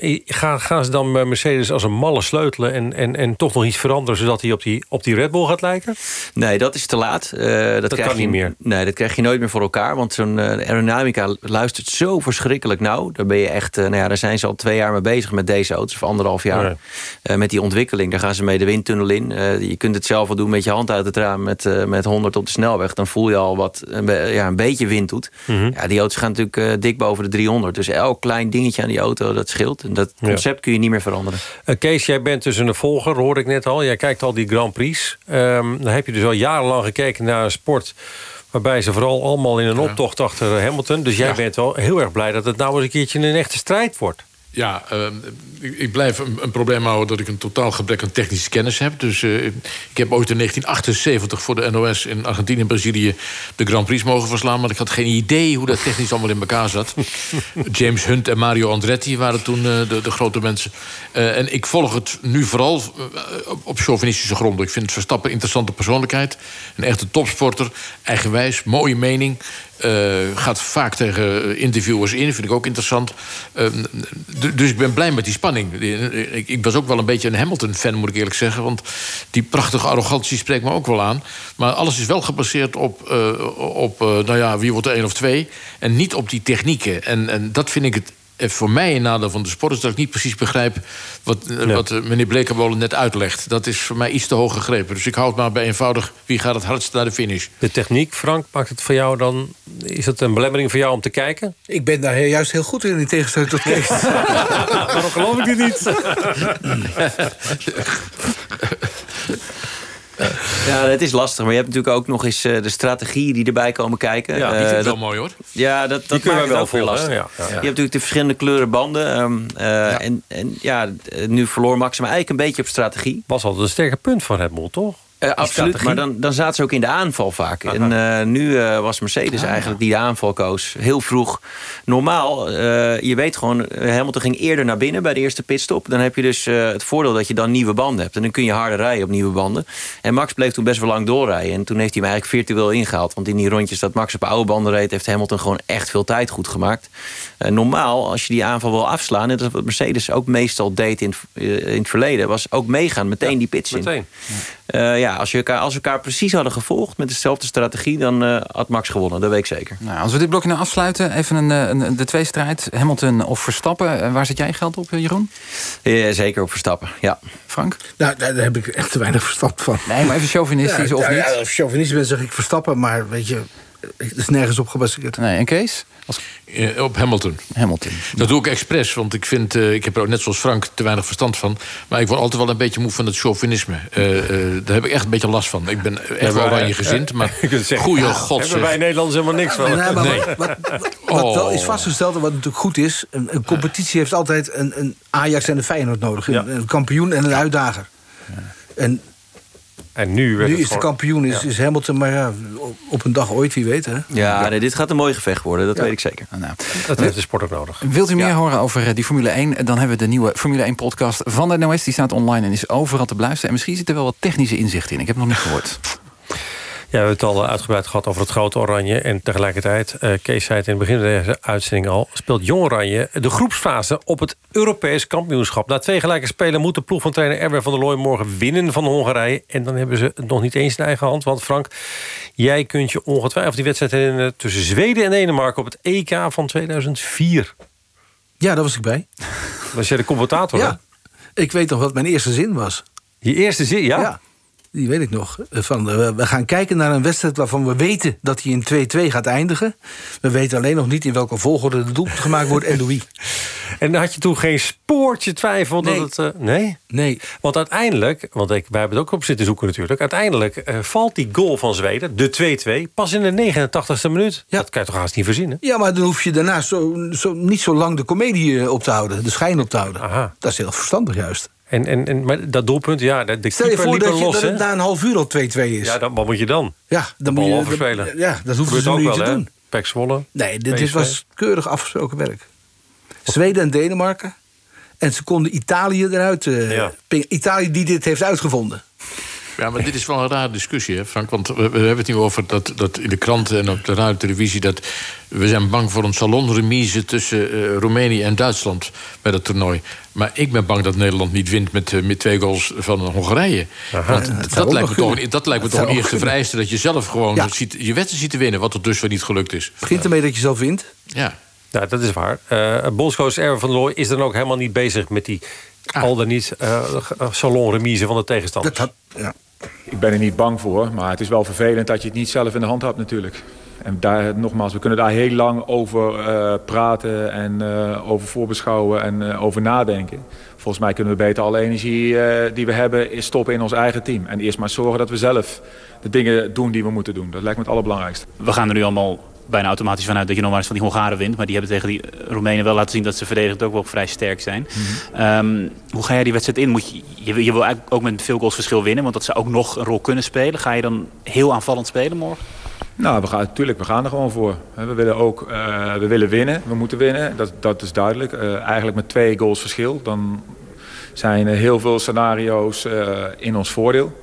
Uh, gaan, gaan ze dan Mercedes als een malle sleutelen... En, en, en toch nog iets veranderen... zodat hij op die, op die Red Bull gaat lijken? Nee, dat is te laat. dat, dat krijg kan je, niet meer. Nee, dat krijg je nooit meer voor elkaar. Want zo'n aerodynamica luistert zo verschrikkelijk nauw. Daar, ben je echt, nou ja, daar zijn ze al twee jaar mee bezig met deze auto's. Of anderhalf jaar. Nee. met die ontwikkeling. Daar gaan ze mee de windtunnel in. Je kunt het zelf wel doen met je hand uit het raam met, uh, met 100 op de snelweg. Dan voel je al wat een, ja, een beetje wind doet. Mm -hmm. ja, die auto's gaan natuurlijk uh, dik boven de 300. Dus elk klein dingetje aan die auto, dat scheelt. En dat concept ja. kun je niet meer veranderen. Kees, jij bent dus een volger, hoorde ik net al. Jij kijkt al die Grand Prix. Um, dan heb je dus al jarenlang gekeken naar een sport waarbij ze vooral allemaal in een optocht achter Hamilton. Dus jij ja. bent wel heel erg blij dat het nou eens een keertje een echte strijd wordt. Ja, uh, ik, ik, blijf een, een, probleem houden dat ik een totaal gebrek aan technische kennis heb. Dus uh, ik heb ooit in 1978 voor de NOS in Argentinië en Brazilië de Grand Prix mogen verslaan. Maar ik had geen idee hoe dat technisch allemaal in elkaar zat. James Hunt en Mario Andretti waren toen uh, de, de, grote mensen. en ik volg het nu vooral op chauvinistische gronden. Ik vind Verstappen een interessante persoonlijkheid. Een echte topsporter. Eigenwijs, mooie mening. Uh, gaat vaak tegen interviewers in, vind ik ook interessant. Uh, dus ik ben blij met die spanning. Ik, ik, was ook wel een beetje een Hamilton-fan, moet ik eerlijk zeggen. Want die prachtige arrogantie spreekt me ook wel aan. Maar alles is wel gebaseerd op, uh, op nou ja, wie wordt er één of twee. En niet op die technieken. En, en dat vind ik het voor mij een nadeel van de sport is dat ik niet precies begrijp wat, ja. wat meneer Blekenwolen net uitlegt. Dat is voor mij iets te hoog gegrepen. Dus ik houd maar bij eenvoudig wie gaat het hardst naar de finish. De techniek, Frank, maakt het voor jou dan. Is het een belemmering voor jou om te kijken? Ik ben daar juist heel goed in, in tegenstelling tot Kees. Waarom geloof ik dit niet? Ja, het is lastig. Maar je hebt natuurlijk ook nog eens uh, de strategieën die erbij komen kijken. Ja, die vind ik uh, wel mooi hoor. Ja, dat, dat kunnen we wel veel lastig. Ja, ja, ja. Je hebt natuurlijk de verschillende kleuren banden. Um, uh, ja. En, en ja, nu verloor Maxima eigenlijk een beetje op strategie. Was altijd een sterke punt van Red Bull, toch? Uh, absoluut, maar dan, dan zaten ze ook in de aanval vaak. Aha. En uh, nu uh, was Mercedes ah. eigenlijk die de aanval koos. Heel vroeg. Normaal, je weet gewoon, Hamilton ging eerder naar binnen bij de eerste pitstop. Dan heb je dus het voordeel dat je dan nieuwe banden hebt. En dan kun je harder rijden op nieuwe banden. En Max bleef toen best wel lang doorrijden. En toen heeft hij hem eigenlijk virtueel ingehaald. Want in die rondjes dat Max op oude banden reed... heeft Hamilton gewoon echt veel tijd goed gemaakt. normaal, als je die aanval wil afslaan... en dat is wat Mercedes ook meestal deed in, in het verleden... was ook meegaan, meteen ja, die pits in. Uh, ja, als, je elkaar, als we elkaar precies hadden gevolgd met dezelfde strategie, dan uh, had Max gewonnen. Dat weet ik zeker. Nou, als we dit blokje nou afsluiten, even een, een, de tweestrijd. Hamilton of Verstappen. Waar zit jij geld op, Jeroen? Ja, zeker op Verstappen, ja. Frank? Nou, daar, daar heb ik echt te weinig verstand van. Nee, maar even chauvinistisch ja, of niet? Ja, als chauvinistisch ben, zeg ik Verstappen. Maar weet je, het is nergens op gebaseerd. Nee, en Kees? Eh, op Hamilton. Hamilton. Dat doe ik expres, want ik vind, uh, ik heb er ook net zoals Frank te weinig verstand van. Maar ik word altijd wel een beetje moe van het chauvinisme. Uh, daar heb ik echt een beetje last van. Ik ben echt wel oranje gezind, maar goeie ja, god. Hebben wij Nederlanders helemaal niks van. Nee, maar Wat, wat, wat wel is oh. vastgesteld en wat natuurlijk goed is... een, een competitie heeft altijd een, een, Ajax en een Feyenoord nodig. Een, een kampioen en een uitdager. En en nu, nu is de kampioen is, is Hamilton, maar ja, op een dag ooit, wie weet. Hè? Ja, Nee, dit gaat een mooi gevecht worden, dat weet ik zeker. Nou, dat heeft de sport ook nodig. Wilt u meer horen over eh, die Formule 1? Dan hebben we de nieuwe Formule 1-podcast van de NOS. Die staat online en is overal te beluisteren. En misschien zit er wel wat technische inzicht in. Ik heb het nog niet gehoord. Ja, we hebben het al uitgebreid gehad over het grote Oranje. En tegelijkertijd, uh, Kees zei het in het begin van deze uitzending al... speelt Jong Oranje de groepsfase op het Europees kampioenschap. Na twee gelijke spelen moet de ploeg van trainer Erwin van der Looy... morgen winnen van Hongarije. En dan hebben ze het nog niet eens in eigen hand. Want Frank, jij kunt je ongetwijfeld die wedstrijd herinneren... tussen Zweden en Denemarken op het EK van 2004. Ja, daar was ik bij. Was jij de commentator? Ja. Ik weet nog wat mijn eerste zin was. Je eerste zin, ja? Ja die weet ik nog. Eh, van, eh, we gaan kijken naar een wedstrijd waarvan we weten dat hij in 2-2 gaat eindigen. We weten alleen nog niet in welke volgorde de doelpunt gemaakt wordt en door wie. En had je toen geen spoortje twijfel nee. dat het... Uh, nee? Nee. Want uiteindelijk, want ik, wij hebben het ook op zitten zoeken natuurlijk... uiteindelijk uh, valt die goal van Zweden, de 2-2... pas in de 89ste minuut. Ja. Dat kan je toch haast niet verzinnen? Ja, maar dan hoef je daarna zo, zo, niet zo lang de komedie op te houden. De schijn op te houden. Aha. Dat is heel verstandig juist. En, en, en maar dat doelpunt, ja, de, Stel je voor dat, je, los, dat het na een half uur al 2-2 is. Ja, dan, wat moet je dan? Ja, dan moet je overspelen. Ja, dat hoeven ze niet wel, te doen. Pek Zwolle. Nee, dit, was keurig afgesproken werk. Zweden en Denemarken. En ze konden Italië eruit... Uh, ja. Italië die dit heeft uitgevonden. Ja, maar dit is wel een rare discussie, hè, Frank. Want we, we, hebben het nu over dat, dat in de kranten en op de radio televisie... dat we zijn bang voor een salonremise tussen uh, Roemenië en Duitsland... bij dat toernooi. Maar ik ben bang dat Nederland niet wint met, uh, met twee goals van Hongarije. Want dat, dat, lijkt me toch, dat lijkt me toch een eerste vereiste... dat je zelf gewoon ja. ziet, je wedstrijd ziet te winnen... wat er dus weer niet gelukt is. Begint ermee dat je zelf wint. Ja. Ja, dat is waar. Uh, bondscoach Erwin van Looy is dan ook helemaal niet bezig... met die ah. al dan niet uh, salonremise van de tegenstander. Dat had, ja. Ik ben er niet bang voor, maar het is wel vervelend dat je het niet zelf in de hand hebt natuurlijk. En daar, nogmaals, we kunnen daar heel lang over uh, praten en uh, over voorbeschouwen en uh, over nadenken. Volgens mij kunnen we beter alle energie die we hebben stoppen in ons eigen team. En eerst maar zorgen dat we zelf de dingen doen die we moeten doen. Dat lijkt me het allerbelangrijkste. We gaan er nu allemaal bijna automatisch vanuit dat je nog maar eens van die Hongaren wint. Maar die hebben tegen die Roemenen wel laten zien dat ze verdedigend ook wel vrij sterk zijn. Mhm. um, hoe ga jij die wedstrijd in? Moet je, je, je, wil eigenlijk ook met veel goals verschil winnen. Want dat zou ook nog een rol kunnen spelen. Ga je dan heel aanvallend spelen morgen? Nou, we gaan, natuurlijk, we gaan er gewoon voor. We willen ook uh, we willen winnen. We moeten winnen. Dat, dat is duidelijk. Uh, eigenlijk met twee goals verschil. Dan zijn er heel veel scenario's uh, in ons voordeel.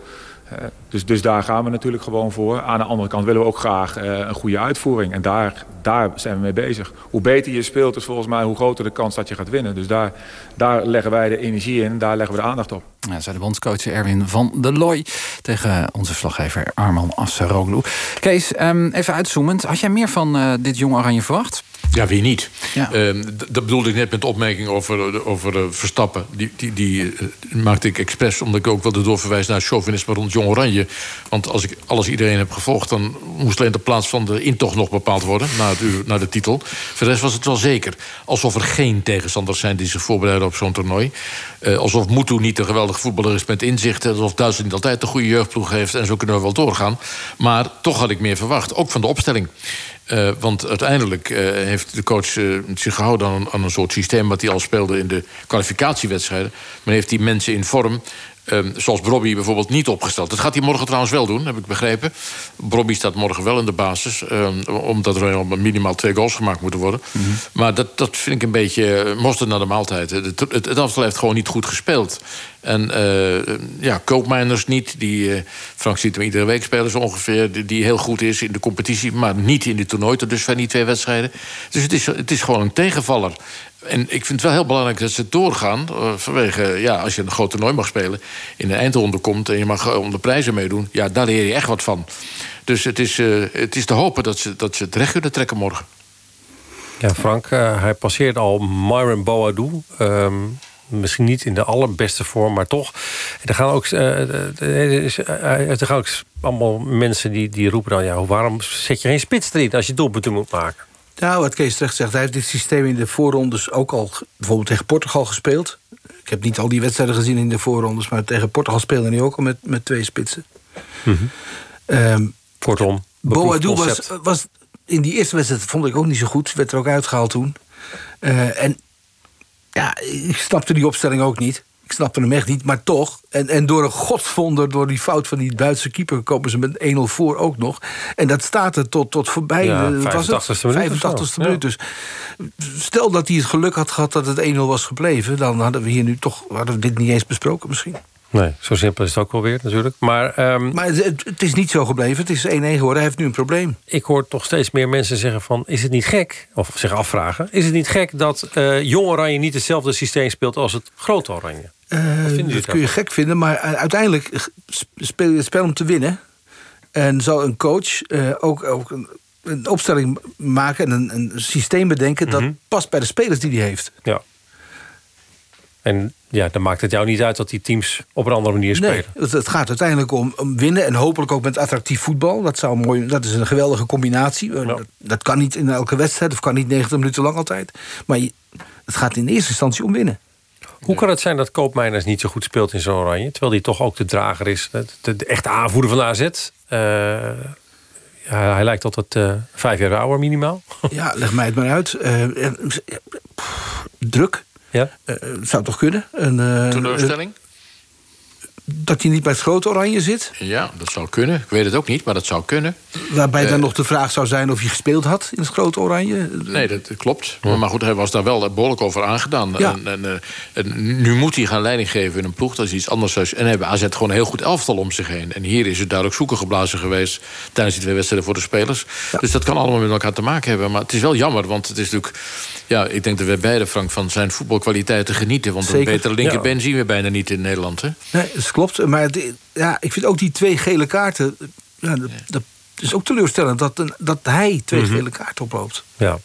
Dus, dus daar gaan we natuurlijk gewoon voor. Aan de andere kant willen we ook graag uh, een goede uitvoering. En daar, daar zijn we mee bezig. Hoe beter je speelt is volgens mij hoe groter de kans dat je gaat winnen. Dus daar, daar leggen wij de energie in. Daar leggen we de aandacht op. Ja, zei de bondscoach Erwin van der Looy tegen onze slaggever Arman Asseroglu. Kees, um, even uitzoomend. Had jij meer van uh, dit jong Oranje verwacht? Ja, wie niet? Ja. Uh, dat bedoelde ik net met de opmerking over, over uh, Verstappen. Die, die, die uh, maakte ik expres, omdat ik ook wilde doorverwijzen naar chauvinisme rond Jong Oranje. Want als ik alles iedereen heb gevolgd, dan moest alleen de plaats van de intocht nog bepaald worden. Na, het, na de titel. Voor de rest was het wel zeker. Alsof er geen tegenstanders zijn die zich voorbereiden op zo'n toernooi. alsof Mutu niet een geweldige voetballer is met inzichten. Alsof Duitsland niet altijd een goede jeugdploeg heeft. En zo kunnen we wel doorgaan. Maar toch had ik meer verwacht. Ook van de opstelling. Uh, want uiteindelijk uh, heeft de coach uh, zich gehouden aan, aan, een soort systeem... wat hij al speelde in de kwalificatiewedstrijden. Maar heeft die mensen in vorm Um, zoals Brobby bijvoorbeeld niet opgesteld. Dat gaat hij morgen trouwens wel doen, heb ik begrepen. Brobby staat morgen wel in de basis. Um, omdat er minimaal twee goals gemaakt moeten worden. Mm -hmm. Maar dat, dat vind ik een beetje mosterd naar de maaltijd. Het, het, het aftal heeft gewoon niet goed gespeeld. En uh, ja, Koopmijners niet. Die, uh, Frank ziet hem iedere week spelen zo ongeveer. Die, heel goed is in de competitie, maar niet in de toernooi. Dus van die twee wedstrijden. Dus het is, het is gewoon een tegenvaller. En ik vind het wel heel belangrijk dat ze doorgaan. Uh, vanwege, ja, als je een groot toernooi mag spelen... in de eindronde komt en je mag om de prijzen meedoen... ja, daar leer je echt wat van. Dus het is, het is te hopen dat ze, dat ze het recht kunnen trekken morgen. Ja, Frank, hij passeert al Myron Boadou. Um, misschien niet in de allerbeste vorm, maar toch. Er gaan ook, er gaan ook allemaal mensen die, die roepen dan... Ja, waarom zet je geen spits erin als je doelpunten moet maken? Nou, wat Kees terecht zegt, hij heeft dit systeem in de voorrondes ook al bijvoorbeeld tegen Portugal gespeeld. Ik heb niet al die wedstrijden gezien in de voorrondes, maar tegen Portugal speelde hij ook al met, met twee spitsen. Mm -hmm. Kortom, Boadu was, was in die eerste wedstrijd vond ik ook niet zo goed. Werd er ook uitgehaald toen. Uh, en ja, ik snapte die opstelling ook niet. Ik snapte hem echt niet, maar toch. En, en door een godswonder, door die fout van die Duitse keeper... komen ze met 1-0 voor ook nog. En dat staat er tot, tot voorbij. Ja, 85 minuut. 85 minuut. Dus stel dat hij het geluk had gehad dat het 1-0 was gebleven... dan hadden we hier nu toch hadden we dit niet eens besproken misschien. Nee, zo simpel is het ook wel weer natuurlijk. Maar, um, maar het, het, is niet zo gebleven. Het is 1-1 geworden. Hij heeft nu een probleem. Ik hoor toch steeds meer mensen zeggen van... is het niet gek, of zich afvragen... is het niet gek dat uh, Jong Oranje niet hetzelfde systeem speelt... als het Groot Oranje? Uh, dat kun je gek vinden, maar uiteindelijk speel je het spel om te winnen. En zal een coach uh, ook, ook een, een, opstelling maken... en een, een systeem bedenken mm -hmm. dat past bij de spelers die hij heeft. Ja. En ja, dan maakt het jou niet uit dat die teams op een andere manier spelen. Nee, het, gaat uiteindelijk om, om, winnen en hopelijk ook met attractief voetbal. Dat, zou mooi, dat is een geweldige combinatie. Dat, dat, kan niet in elke wedstrijd of kan niet 90 minuten lang altijd. Maar je, het gaat in eerste instantie om winnen. Hoe kan het zijn dat Koopmeiners niet zo goed speelt in zo'n oranje... terwijl hij toch ook de drager is, de, de echte aanvoerder van de AZ... Uh, ja, hij lijkt altijd uh, vijf jaar ouder minimaal. Ja, leg mij het maar uit. Uh, druk, ja? Uh, zou toch kunnen? Een, uh, Teleurstelling? dat hij niet bij het grote oranje zit? Ja, dat zou kunnen. Ik weet het ook niet, maar dat zou kunnen. Waarbij uh, dan nog de vraag zou zijn of hij gespeeld had in het grote oranje? Nee, dat klopt. Ja. Maar goed, hij was daar wel behoorlijk over aangedaan. Ja. En, en, en, nu moet hij gaan leiding geven in een ploeg. Dat is iets anders. En hebben AZ gewoon een heel goed elftal om zich heen. En hier is het duidelijk zoeken geblazen geweest... tijdens die twee wedstrijden voor de spelers. Ja. Dus dat kan allemaal met elkaar te maken hebben. Maar het is wel jammer, want het is natuurlijk... Ja, ik denk dat we beide, Frank, van zijn voetbalkwaliteiten genieten. Want Zeker. een betere linkerbeen ja. zien we bijna niet in Nederland. Hè? Nee, dat klopt. Maar het, ja, ik vind ook die twee gele kaarten... Ja, dat, dat is ook teleurstellend dat, dat hij twee mm -hmm. gele kaarten oploopt. Ja.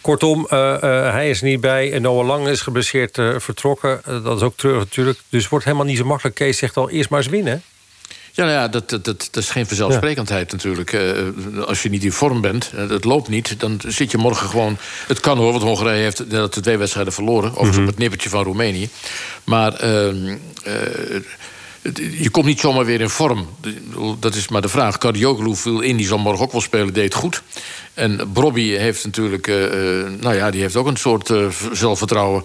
Kortom, uh, uh, hij is niet bij. En Noah Lang is geblesseerd uh, vertrokken. dat is ook treurig natuurlijk. Dus wordt helemaal niet zo makkelijk. Kees zegt al, eerst maar eens winnen. Ja, nou ja dat, dat, dat, is geen vanzelfsprekendheid ja. natuurlijk. Uh, als je niet in vorm bent, uh, het loopt niet... dan zit je morgen gewoon... Het kan hoor, want Hongarije heeft dat de twee wedstrijden verloren. Mm -hmm. op het nippertje van Roemenië. Maar... Uh, je komt niet zomaar weer in vorm. Dat is maar de vraag. Cardioglu viel in, die zal morgen ook wel spelen, deed goed. En Brobby heeft natuurlijk, uh, nou ja, die heeft ook een soort uh, zelfvertrouwen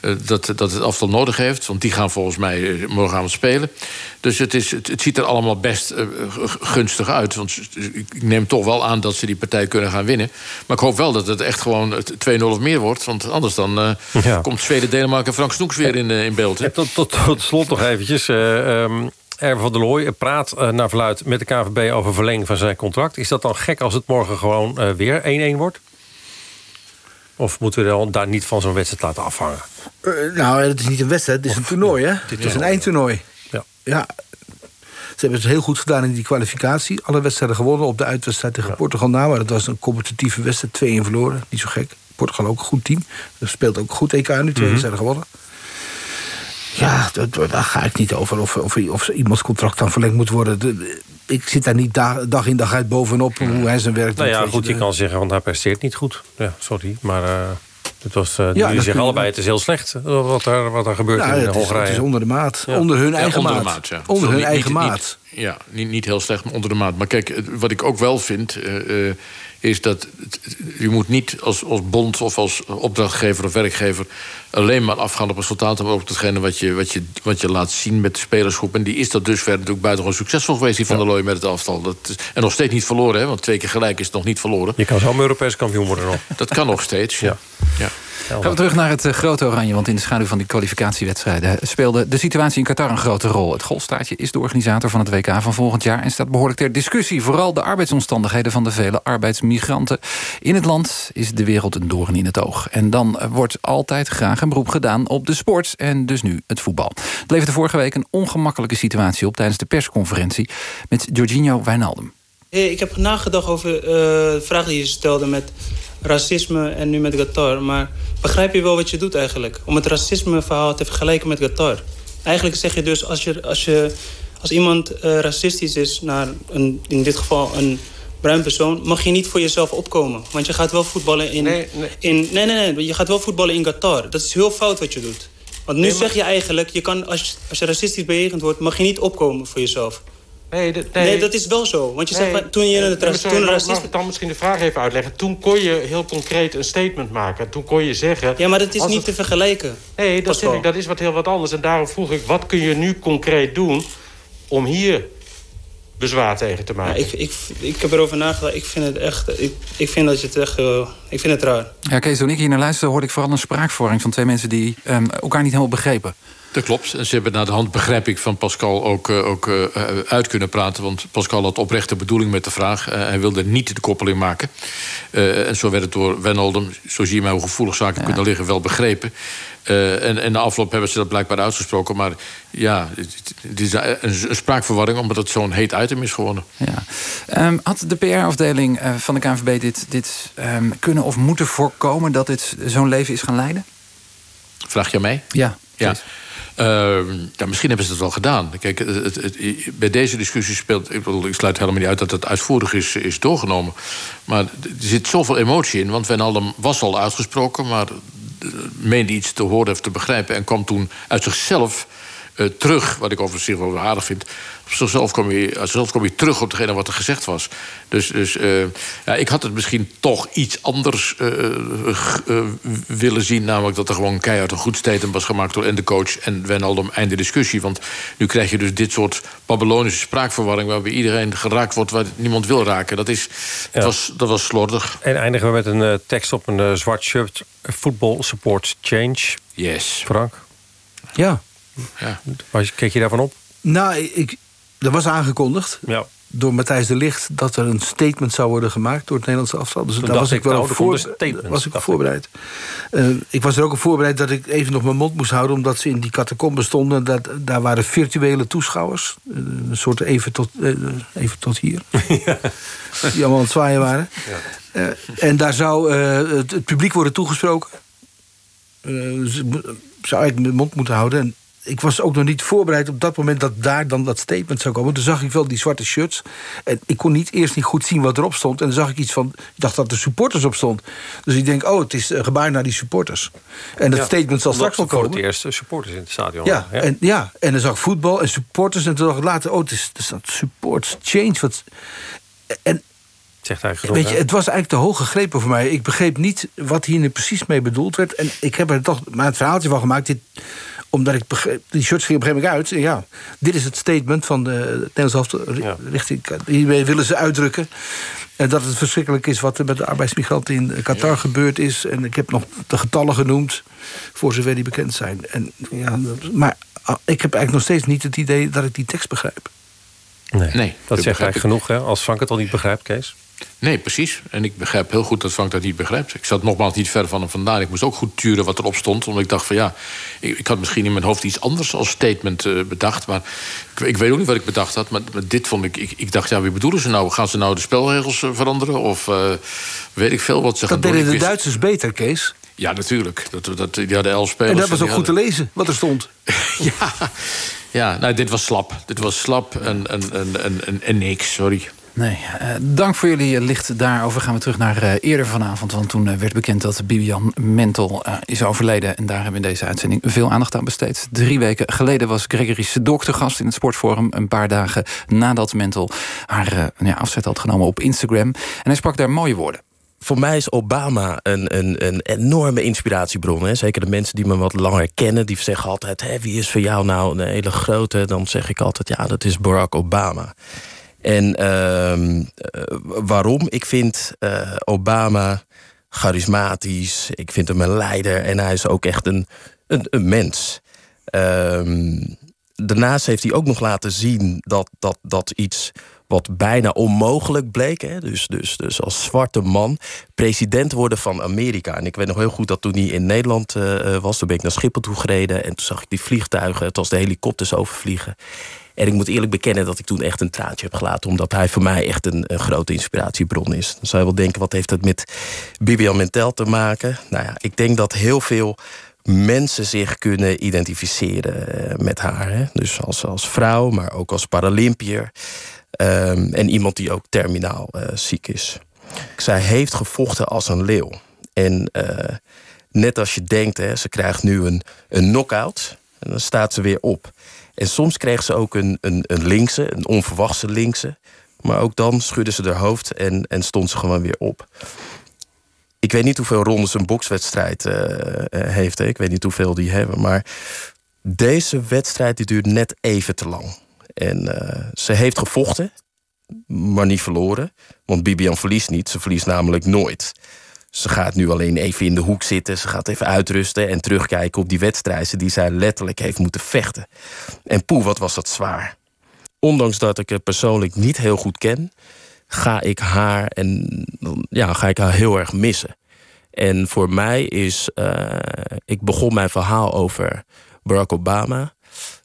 uh, dat, dat het aftal nodig heeft. Want die gaan volgens mij morgenavond spelen. Dus het, is, het, het ziet er allemaal best gunstig uit. Want ik neem toch wel aan dat ze die partij kunnen gaan winnen. Maar ik hoop wel dat het echt gewoon 2-0 of meer wordt. Want anders dan ja. komt Zweden, Denemarken en Frank Snoeks weer in, in beeld. Tot, tot, tot, slot nog eventjes. Um... Erwin van der Looy praat uh, naar verluid met de KVB over verlenging van zijn contract. Is dat dan gek als het morgen gewoon uh, weer 1-1 wordt? Of moeten we dan daar niet van zo'n wedstrijd laten afhangen? Uh, nou, het is niet een wedstrijd, het is een toernooi, hè? Het is een eindtoernooi. Ja. ja. Ze hebben het heel goed gedaan in die kwalificatie. Alle wedstrijden gewonnen op de uitwedstrijd tegen ja. Portugal na. Maar dat was een competitieve wedstrijd, 2-1 verloren. Niet zo gek. Portugal ook een goed team. Dat speelt ook goed EK nu, twee -hmm. wedstrijden gewonnen. Ja, dat, daar ga ik niet over of, of, of iemands contract dan verlengd moet worden. De, ik zit daar niet dag, dag, in dag uit bovenop hoe hij zijn werk nou doet. Ja, goed, je, je kan zeggen, want hij presteert niet goed. Ja, sorry, maar... Uh... Het was, uh, ja, jullie zeggen allebei, het is heel slecht wat er, wat er gebeurt nou, in het Hongarije. Is, het is onder de maat. Ja. Onder hun eigen ja, onder maat. De maat Onder hun niet, eigen niet, maat. Niet, ja, niet, niet heel slecht, maar onder de maat. Maar kijk, wat ik ook wel vind... Uh, uh, is dat je moet niet als, als bond of als opdrachtgever of werkgever... alleen maar afgaan op resultaten... maar ook datgene wat je, wat, je, wat je laat zien met de spelersgroep. En die is dat dusver natuurlijk buitengewoon succesvol geweest... die Van der Looy met het aftal. Dat is, en nog steeds niet verloren, hè, want twee keer gelijk is het nog niet verloren. Je kan zo Europees kampioen worden nog. Dat kan nog steeds, ja. ja. Gaan we terug naar het uh, grote oranje, want in de schaduw van die kwalificatiewedstrijden speelde de situatie in Qatar een grote rol. Het golfstaatje is de organisator van het WK van volgend jaar en staat behoorlijk ter discussie. Vooral de arbeidsomstandigheden van de vele arbeidsmigranten. In het land is de wereld een doorn in het oog. En dan wordt altijd graag een beroep gedaan op de sport en dus nu het voetbal. Het leverde vorige week een ongemakkelijke situatie op tijdens de persconferentie met Jorginho Wijnaldum. Ik heb nagedacht over uh, de vraag die je stelde met racisme en nu met Qatar. Maar begrijp je wel wat je doet eigenlijk? Om het racisme-verhaal te vergelijken met Qatar. Eigenlijk zeg je dus, als, je, als, je, als iemand uh, racistisch is naar een, in dit geval een bruin persoon, mag je niet voor jezelf opkomen. Want je gaat wel voetballen in. Nee, nee. In, nee, nee, nee. Je gaat wel voetballen in Qatar. Dat is heel fout wat je doet. Want nu zeg je eigenlijk, je kan, als, als je racistisch bejegend wordt, mag je niet opkomen voor jezelf. Nee, nee. nee, dat is wel zo. Want je zegt, toen je het nee, toen. Mag ik dan misschien de vraag even uitleggen? Toen kon je heel concreet een statement maken. Toen kon je zeggen... Ja, maar dat is niet te vergelijken. Nee, dat, ik, dat is wat heel wat anders. En daarom vroeg ik, wat kun je nu concreet doen... om hier bezwaar tegen te maken. Ja, ik, ik, ik heb erover nagedacht. Ik vind het echt. Ik, ik vind dat je het echt. Uh, ik vind het raar. Ja, Kees, toen ik hier naar luisterde, hoorde ik vooral een spraakvorming van twee mensen die um, elkaar niet helemaal begrepen. Dat klopt. En ze hebben naar de hand, begrijp ik, van Pascal ook, uh, ook uh, uit kunnen praten. Want Pascal had oprechte bedoeling met de vraag. Uh, hij wilde niet de koppeling maken. en zo werd het door Wijnaldum, zo zie je mij hoe gevoelig zaken ja. kunnen liggen, wel begrepen. En, en na afloop hebben ze dat blijkbaar uitgesproken. Maar ja, het, is een, spraakverwarring... omdat het zo'n heet item is geworden. Ja. Um, had de PR-afdeling van de KNVB dit, dit um, kunnen of moeten voorkomen... dat dit zo'n leven is gaan leiden? Vraag je mij? Ja. ja. Uh, misschien hebben ze het wel gedaan. Kijk, bij deze discussie speelt... Ik sluit helemaal niet uit dat het uitvoerig is, is doorgenomen. Maar er zit zoveel emotie in. Want Wijnaldum was al uitgesproken... maar meende iets te horen of te begrijpen... en kwam toen uit zichzelf uh, terug, wat ik overigens zich wel aardig vind. Op zichzelf kwam hij, zichzelf kwam hij terug op degene wat er gezegd was. Dus, dus uh, ja, ik had het misschien toch iets anders uh, willen zien. Namelijk dat er gewoon keihard een goed statement was gemaakt door en de coach en Wijnaldum einde discussie. Want nu krijg je dus dit soort Babylonische spraakverwarring waarbij iedereen geraakt wordt waar niemand wil raken. Dat, is, ja. dat, was, dat was slordig. En eindigen we met een tekst op een zwart shirt. Football supports change. Yes. Frank? Ja. Ja. Keek je daarvan op? Nou, ik, er was aangekondigd ja. door Matthijs de Licht... dat er een statement zou worden gemaakt door het Nederlandse afstand. Dus daar was ik, wel nou, was ik voorbereid. Uh, ik was er ook op voorbereid dat ik even nog mijn mond moest houden... omdat ze in die catacomben stonden. Dat, daar waren virtuele toeschouwers. Uh, een soort even tot, uh, even tot hier. ja. Die allemaal aan het zwaaien waren. Ja. en daar zou het, het, publiek worden toegesproken. zou ik mijn mond moeten houden... En ik was ook nog niet voorbereid op dat moment dat daar dan dat statement zou komen. Toen zag ik wel die zwarte shirts. En ik kon niet eerst niet goed zien wat erop stond. En dan zag ik iets van. Ik dacht dat er supporters op stond. Dus ik denk, oh, het is een gebaar naar die supporters. En dat statement zal straks wel komen. Voor het eerst supporters in het stadion. Ja, ja, En, ja, en dan zag ik voetbal en supporters. En toen dacht ik later, oh, het is, het is dat supports change. Wat, en Zegt Weet je, het was eigenlijk te hoog gegrepen voor mij. Ik begreep niet wat hier nu precies mee bedoeld werd. En ik heb er toch maar het verhaaltje van gemaakt. Dit, omdat ik begreep, die shirts ging op een gegeven moment uit. Ja, dit is het statement van de Nederlandse ja. richting. Hiermee willen ze uitdrukken. En dat het verschrikkelijk is wat er met de arbeidsmigranten in Qatar ja. gebeurd is. En ik heb nog de getallen genoemd, voor zover die bekend zijn. En, ja, maar ah, ik heb eigenlijk nog steeds niet het idee dat ik die tekst begrijp. Nee, nee dat zegt eigenlijk genoeg, hè? als Frank het al niet begrijpt, Kees. Nee, precies. En ik begrijp heel goed dat Frank dat niet begrijpt. Ik zat nogmaals niet ver van hem vandaan. Ik moest ook goed turen wat erop stond. Omdat ik dacht van ja, ik, ik had misschien in mijn hoofd iets anders als statement uh, bedacht. Maar ik, ik, weet ook niet wat ik bedacht had. Maar, maar dit vond ik, ik, ik... dacht, ja, wie bedoelen ze nou? Gaan ze nou de spelregels uh, veranderen? Of uh, weet ik veel wat ze dat gaan doen? Dat deden de Duitsers beter, Kees. Ja, natuurlijk. Dat, dat, die hadden elf spelers. En dat was ook goed te lezen, wat er stond. ja, ja nou, dit was slap. Dit was slap en, en, en, en, en niks, sorry. Nee, uh, dank voor jullie licht daarover. Gaan we terug naar uh, eerder vanavond. Want toen werd bekend dat Bibian Mentel is overleden. En daar hebben we in deze uitzending veel aandacht aan besteed. Drie weken geleden was Gregory Sedok gast in het Sportforum. Een paar dagen nadat Mentel haar ja, afzet had genomen op Instagram. En hij sprak daar mooie woorden voor mij is Obama een, een, een enorme inspiratiebron. Hè? Zeker de mensen die me wat langer kennen, die zeggen altijd: wie is voor jou nou een hele grote? Dan zeg ik altijd: ja, dat is Barack Obama. En uh, waarom? Ik vind uh, Obama charismatisch. Ik vind hem een leider. En hij is ook echt een, een, een mens. Um, daarnaast heeft hij ook nog laten zien dat, dat, dat iets wat bijna onmogelijk bleek. Hè? Dus, dus, dus als zwarte man president worden van Amerika. En ik weet nog heel goed dat toen hij in Nederland uh, was... toen ben ik naar Schiphol toe gereden en toen zag ik die vliegtuigen... het was de helikopters overvliegen. En ik moet eerlijk bekennen dat ik toen echt een traantje heb gelaten... omdat hij voor mij echt een, grote inspiratiebron is. Dan zou je wel denken, wat heeft het met Bibian Mentel te maken? Nou ja, ik denk dat heel veel mensen zich kunnen identificeren eh, met haar. Hè? Dus als, als vrouw, maar ook als Paralympier. Um, en iemand die ook terminaal uh, ziek is. Zij heeft gevochten als een leeuw. En uh, net als je denkt, hè, ze krijgt nu een, een knock-out. En dan staat ze weer op. En soms kreeg ze ook een, een, een linkse, een onverwachte linkse. Maar ook dan schudde ze haar hoofd en, en stond ze gewoon weer op. Ik weet niet hoeveel rondes een bokswedstrijd uh, heeft. Hè. Ik weet niet hoeveel die hebben. Maar deze wedstrijd die duurt net even te lang. En uh, ze heeft gevochten, maar niet verloren. Want Bibian verliest niet. Ze verliest namelijk nooit. Ze gaat nu alleen even in de hoek zitten. Ze gaat even uitrusten en terugkijken op die wedstrijden die zij letterlijk heeft moeten vechten. En poeh, wat was dat zwaar. Ondanks dat ik haar persoonlijk niet heel goed ken, ga ik haar en ja, ga ik haar heel erg missen. En voor mij is, uh, ik begon mijn verhaal over Barack Obama.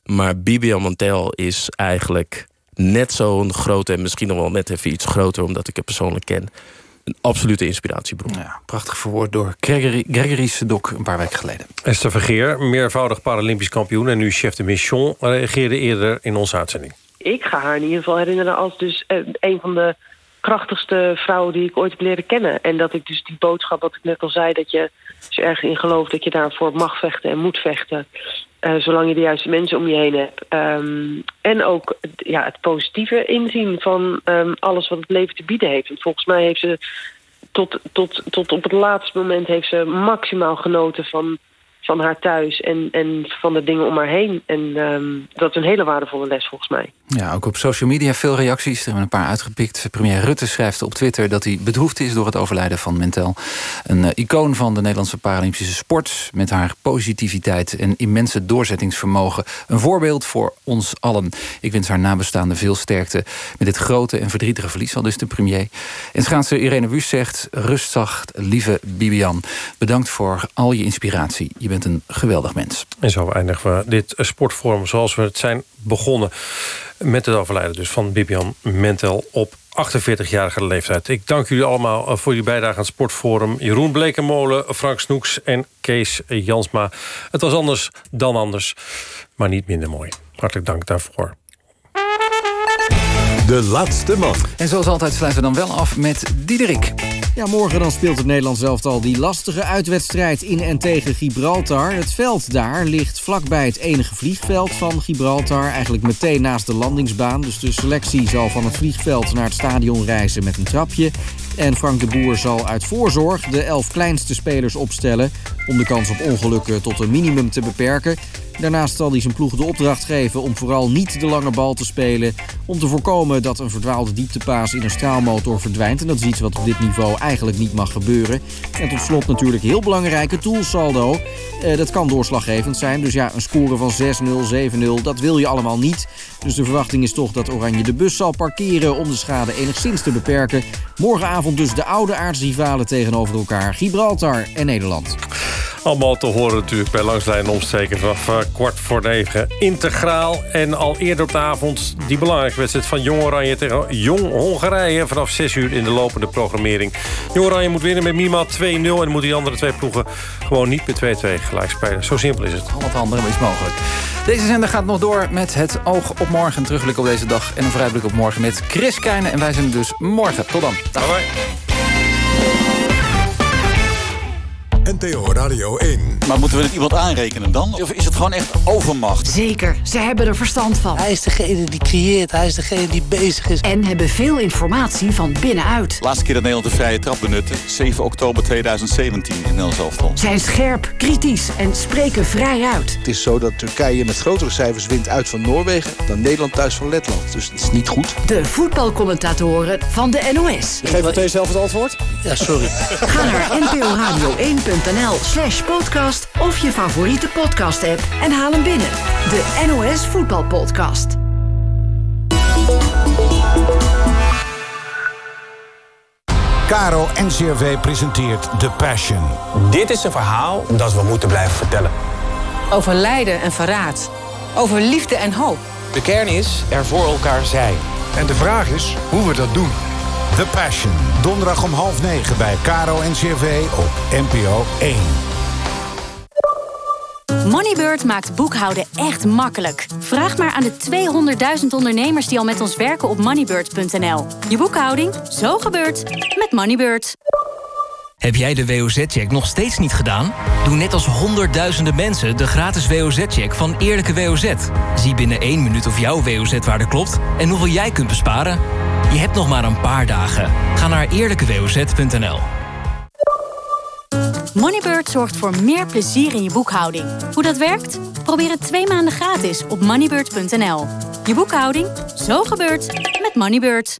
Maar Bibian Montel is eigenlijk net zo'n grote... en misschien nog wel net even iets groter... omdat ik het persoonlijk ken. Een absolute inspiratiebron. Ja, prachtig verwoord door Gregory, Gregory Sedok een paar weken geleden. Esther Vergeer, meervoudig Paralympisch kampioen... en nu chef de mission, reageerde eerder in onze uitzending. Ik ga haar in ieder geval herinneren als dus eh, een van de krachtigste vrouwen die ik ooit heb leren kennen. En dat ik dus die boodschap, wat ik net al zei... dat je, als je ergens in gelooft, dat je daarvoor mag vechten en moet vechten... Uh, zolang je de juiste mensen om je heen hebt. Um, en ook ja, het positieve inzien van um, alles wat het leven te bieden heeft. Want volgens mij heeft ze tot, tot, tot op het laatste moment heeft ze maximaal genoten van van haar thuis en, en van de dingen om haar heen. En um, dat is een hele waardevolle les volgens mij. Ja, ook op social media veel reacties. Er hebben een paar uitgepikt. Premier Rutte schrijft op Twitter dat hij bedroefd is door het overlijden van Mentel. Een uh, icoon van de Nederlandse Paralympische sport. Met haar positiviteit en immense doorzettingsvermogen. Een voorbeeld voor ons allen. Ik wens haar nabestaanden veel sterkte met dit grote en verdrietige verlies. Al dus de premier. En schaatser Irene Wüst zegt, rustzacht, lieve Bibian. Bedankt voor al je inspiratie. Bent een geweldig mens. En zo eindigen we dit sportforum zoals we het zijn begonnen. Met het overlijden dus van Bibian Mentel op 48-jarige leeftijd. Ik dank jullie allemaal eh, voor jullie bijdrage aan het Sportforum. Jeroen Blekenmolen, Frank Snoeks en Kees Jansma. Het was anders dan anders, maar niet minder mooi. Hartelijk dank daarvoor. De laatste man. En zoals altijd sluiten we dan wel af met Diederik. Ja, morgen dan speelt het Nederlands elftal die lastige uitwedstrijd in en tegen Gibraltar. Het veld daar ligt vlakbij het enige vliegveld van Gibraltar. Eigenlijk meteen naast de landingsbaan. Dus de selectie zal van het vliegveld naar het stadion reizen met een trapje. En Frank de Boer zal uit voorzorg de elf kleinste spelers opstellen... om de kans op ongelukken tot een minimum te beperken. Daarnaast zal hij zijn ploeg de opdracht geven om vooral niet de lange bal te spelen... om te voorkomen dat een verdwaalde dieptepaas in een straalmotor verdwijnt. En dat is iets wat op dit niveau eigenlijk niet mag gebeuren. En tot slot natuurlijk heel belangrijke toolsaldo. Eh, dat kan doorslaggevend zijn. Dus ja, een score van 6-0, 7-0, dat wil je allemaal niet. Dus de verwachting is toch dat Oranje de bus zal parkeren... om de schade enigszins te beperken. Morgenavond dus de oude aardsrivalen tegenover elkaar. Gibraltar en Nederland. Allemaal te horen natuurlijk bij Langslijn Omsteken vanaf uh, kwart voor negen. Integraal en al eerder op de avond die belangrijke wedstrijd van Jong Oranje tegen Jong Hongarije. Vanaf 6 uur in de lopende programmering. Jong Oranje moet winnen met minimaal 2-0 en moeten die andere twee ploegen gewoon niet met 2-2 gelijk spelen. Zo simpel is het. Al het andere is mogelijk. Deze zender gaat nog door met het oog op morgen. Een terugblik op deze dag en een vooruitblik op morgen met Chris Keijnen. En wij zijn dus morgen. Tot dan. Dag. Bye. NTO Radio 1. Maar moeten we het iemand aanrekenen dan? Of is het gewoon echt overmacht? Zeker, ze hebben er verstand van. Hij is degene die creëert, hij is degene die bezig is. En hebben veel informatie van binnenuit. Laatste keer dat Nederland de vrije trap benutte, 7 oktober 2017 in Nederlands elftal. Zijn scherp, kritisch en spreken vrij uit. Het is zo dat Turkije met grotere cijfers wint uit van Noorwegen... dan Nederland thuis van Letland. Dus het is niet goed. De voetbalcommentatoren van de NOS. Geef meteen zelf het antwoord? Ja, sorry. Ga naar nporadio1.nl nos.nl slash podcast of je favoriete podcast app en haal hem binnen. De NOS Voetbalpodcast. Caro NCRV presenteert The Passion. Dit is een verhaal dat we moeten blijven vertellen. Over lijden en verraad. Over liefde en hoop. De kern is er voor elkaar zijn. En de vraag is hoe we dat doen. The Passion. Donderdag om half negen bij Caro NCRV op NPO 1. Moneybird maakt boekhouden echt makkelijk. Vraag maar aan de 200.000 ondernemers die al met ons werken op moneybird.nl. Je boekhouding, zo gebeurt met Moneybird. Heb jij de WOZ-check nog steeds niet gedaan? Doe net als honderdduizenden mensen de gratis WOZ-check van Eerlijke WOZ. Zie binnen één minuut of jouw WOZ-waarde klopt en hoeveel jij kunt besparen. Je hebt nog maar een paar dagen. Ga naar eerlijkewoz.nl. Moneybird zorgt voor meer plezier in je boekhouding. Hoe dat werkt? Probeer het twee maanden gratis op moneybird.nl. Je boekhouding, zo gebeurt met Moneybird.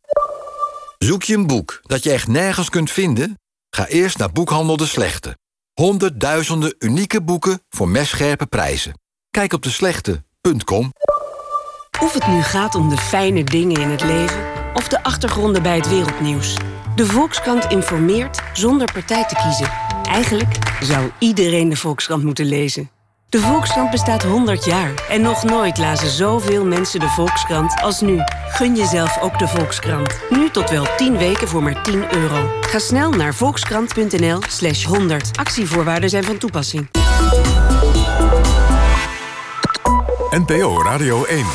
Zoek je een boek dat je echt nergens kunt vinden? Ga eerst naar Boekhandel de Slechte. Honderdduizenden unieke boeken voor mescherpe prijzen. Kijk op deslechte.com. Of het nu gaat om de fijne dingen in het leven... of de achtergronden bij het wereldnieuws. De Volkskrant informeert zonder partij te kiezen. Eigenlijk zou iedereen de Volkskrant moeten lezen. De Volkskrant bestaat 100 jaar en nog nooit lazen zoveel mensen de Volkskrant als nu. Gun jezelf ook de Volkskrant. Nu tot wel 10 weken voor maar 10 euro. Ga snel naar volkskrant.nl slash 100. Actievoorwaarden zijn van toepassing. NPO Radio 1.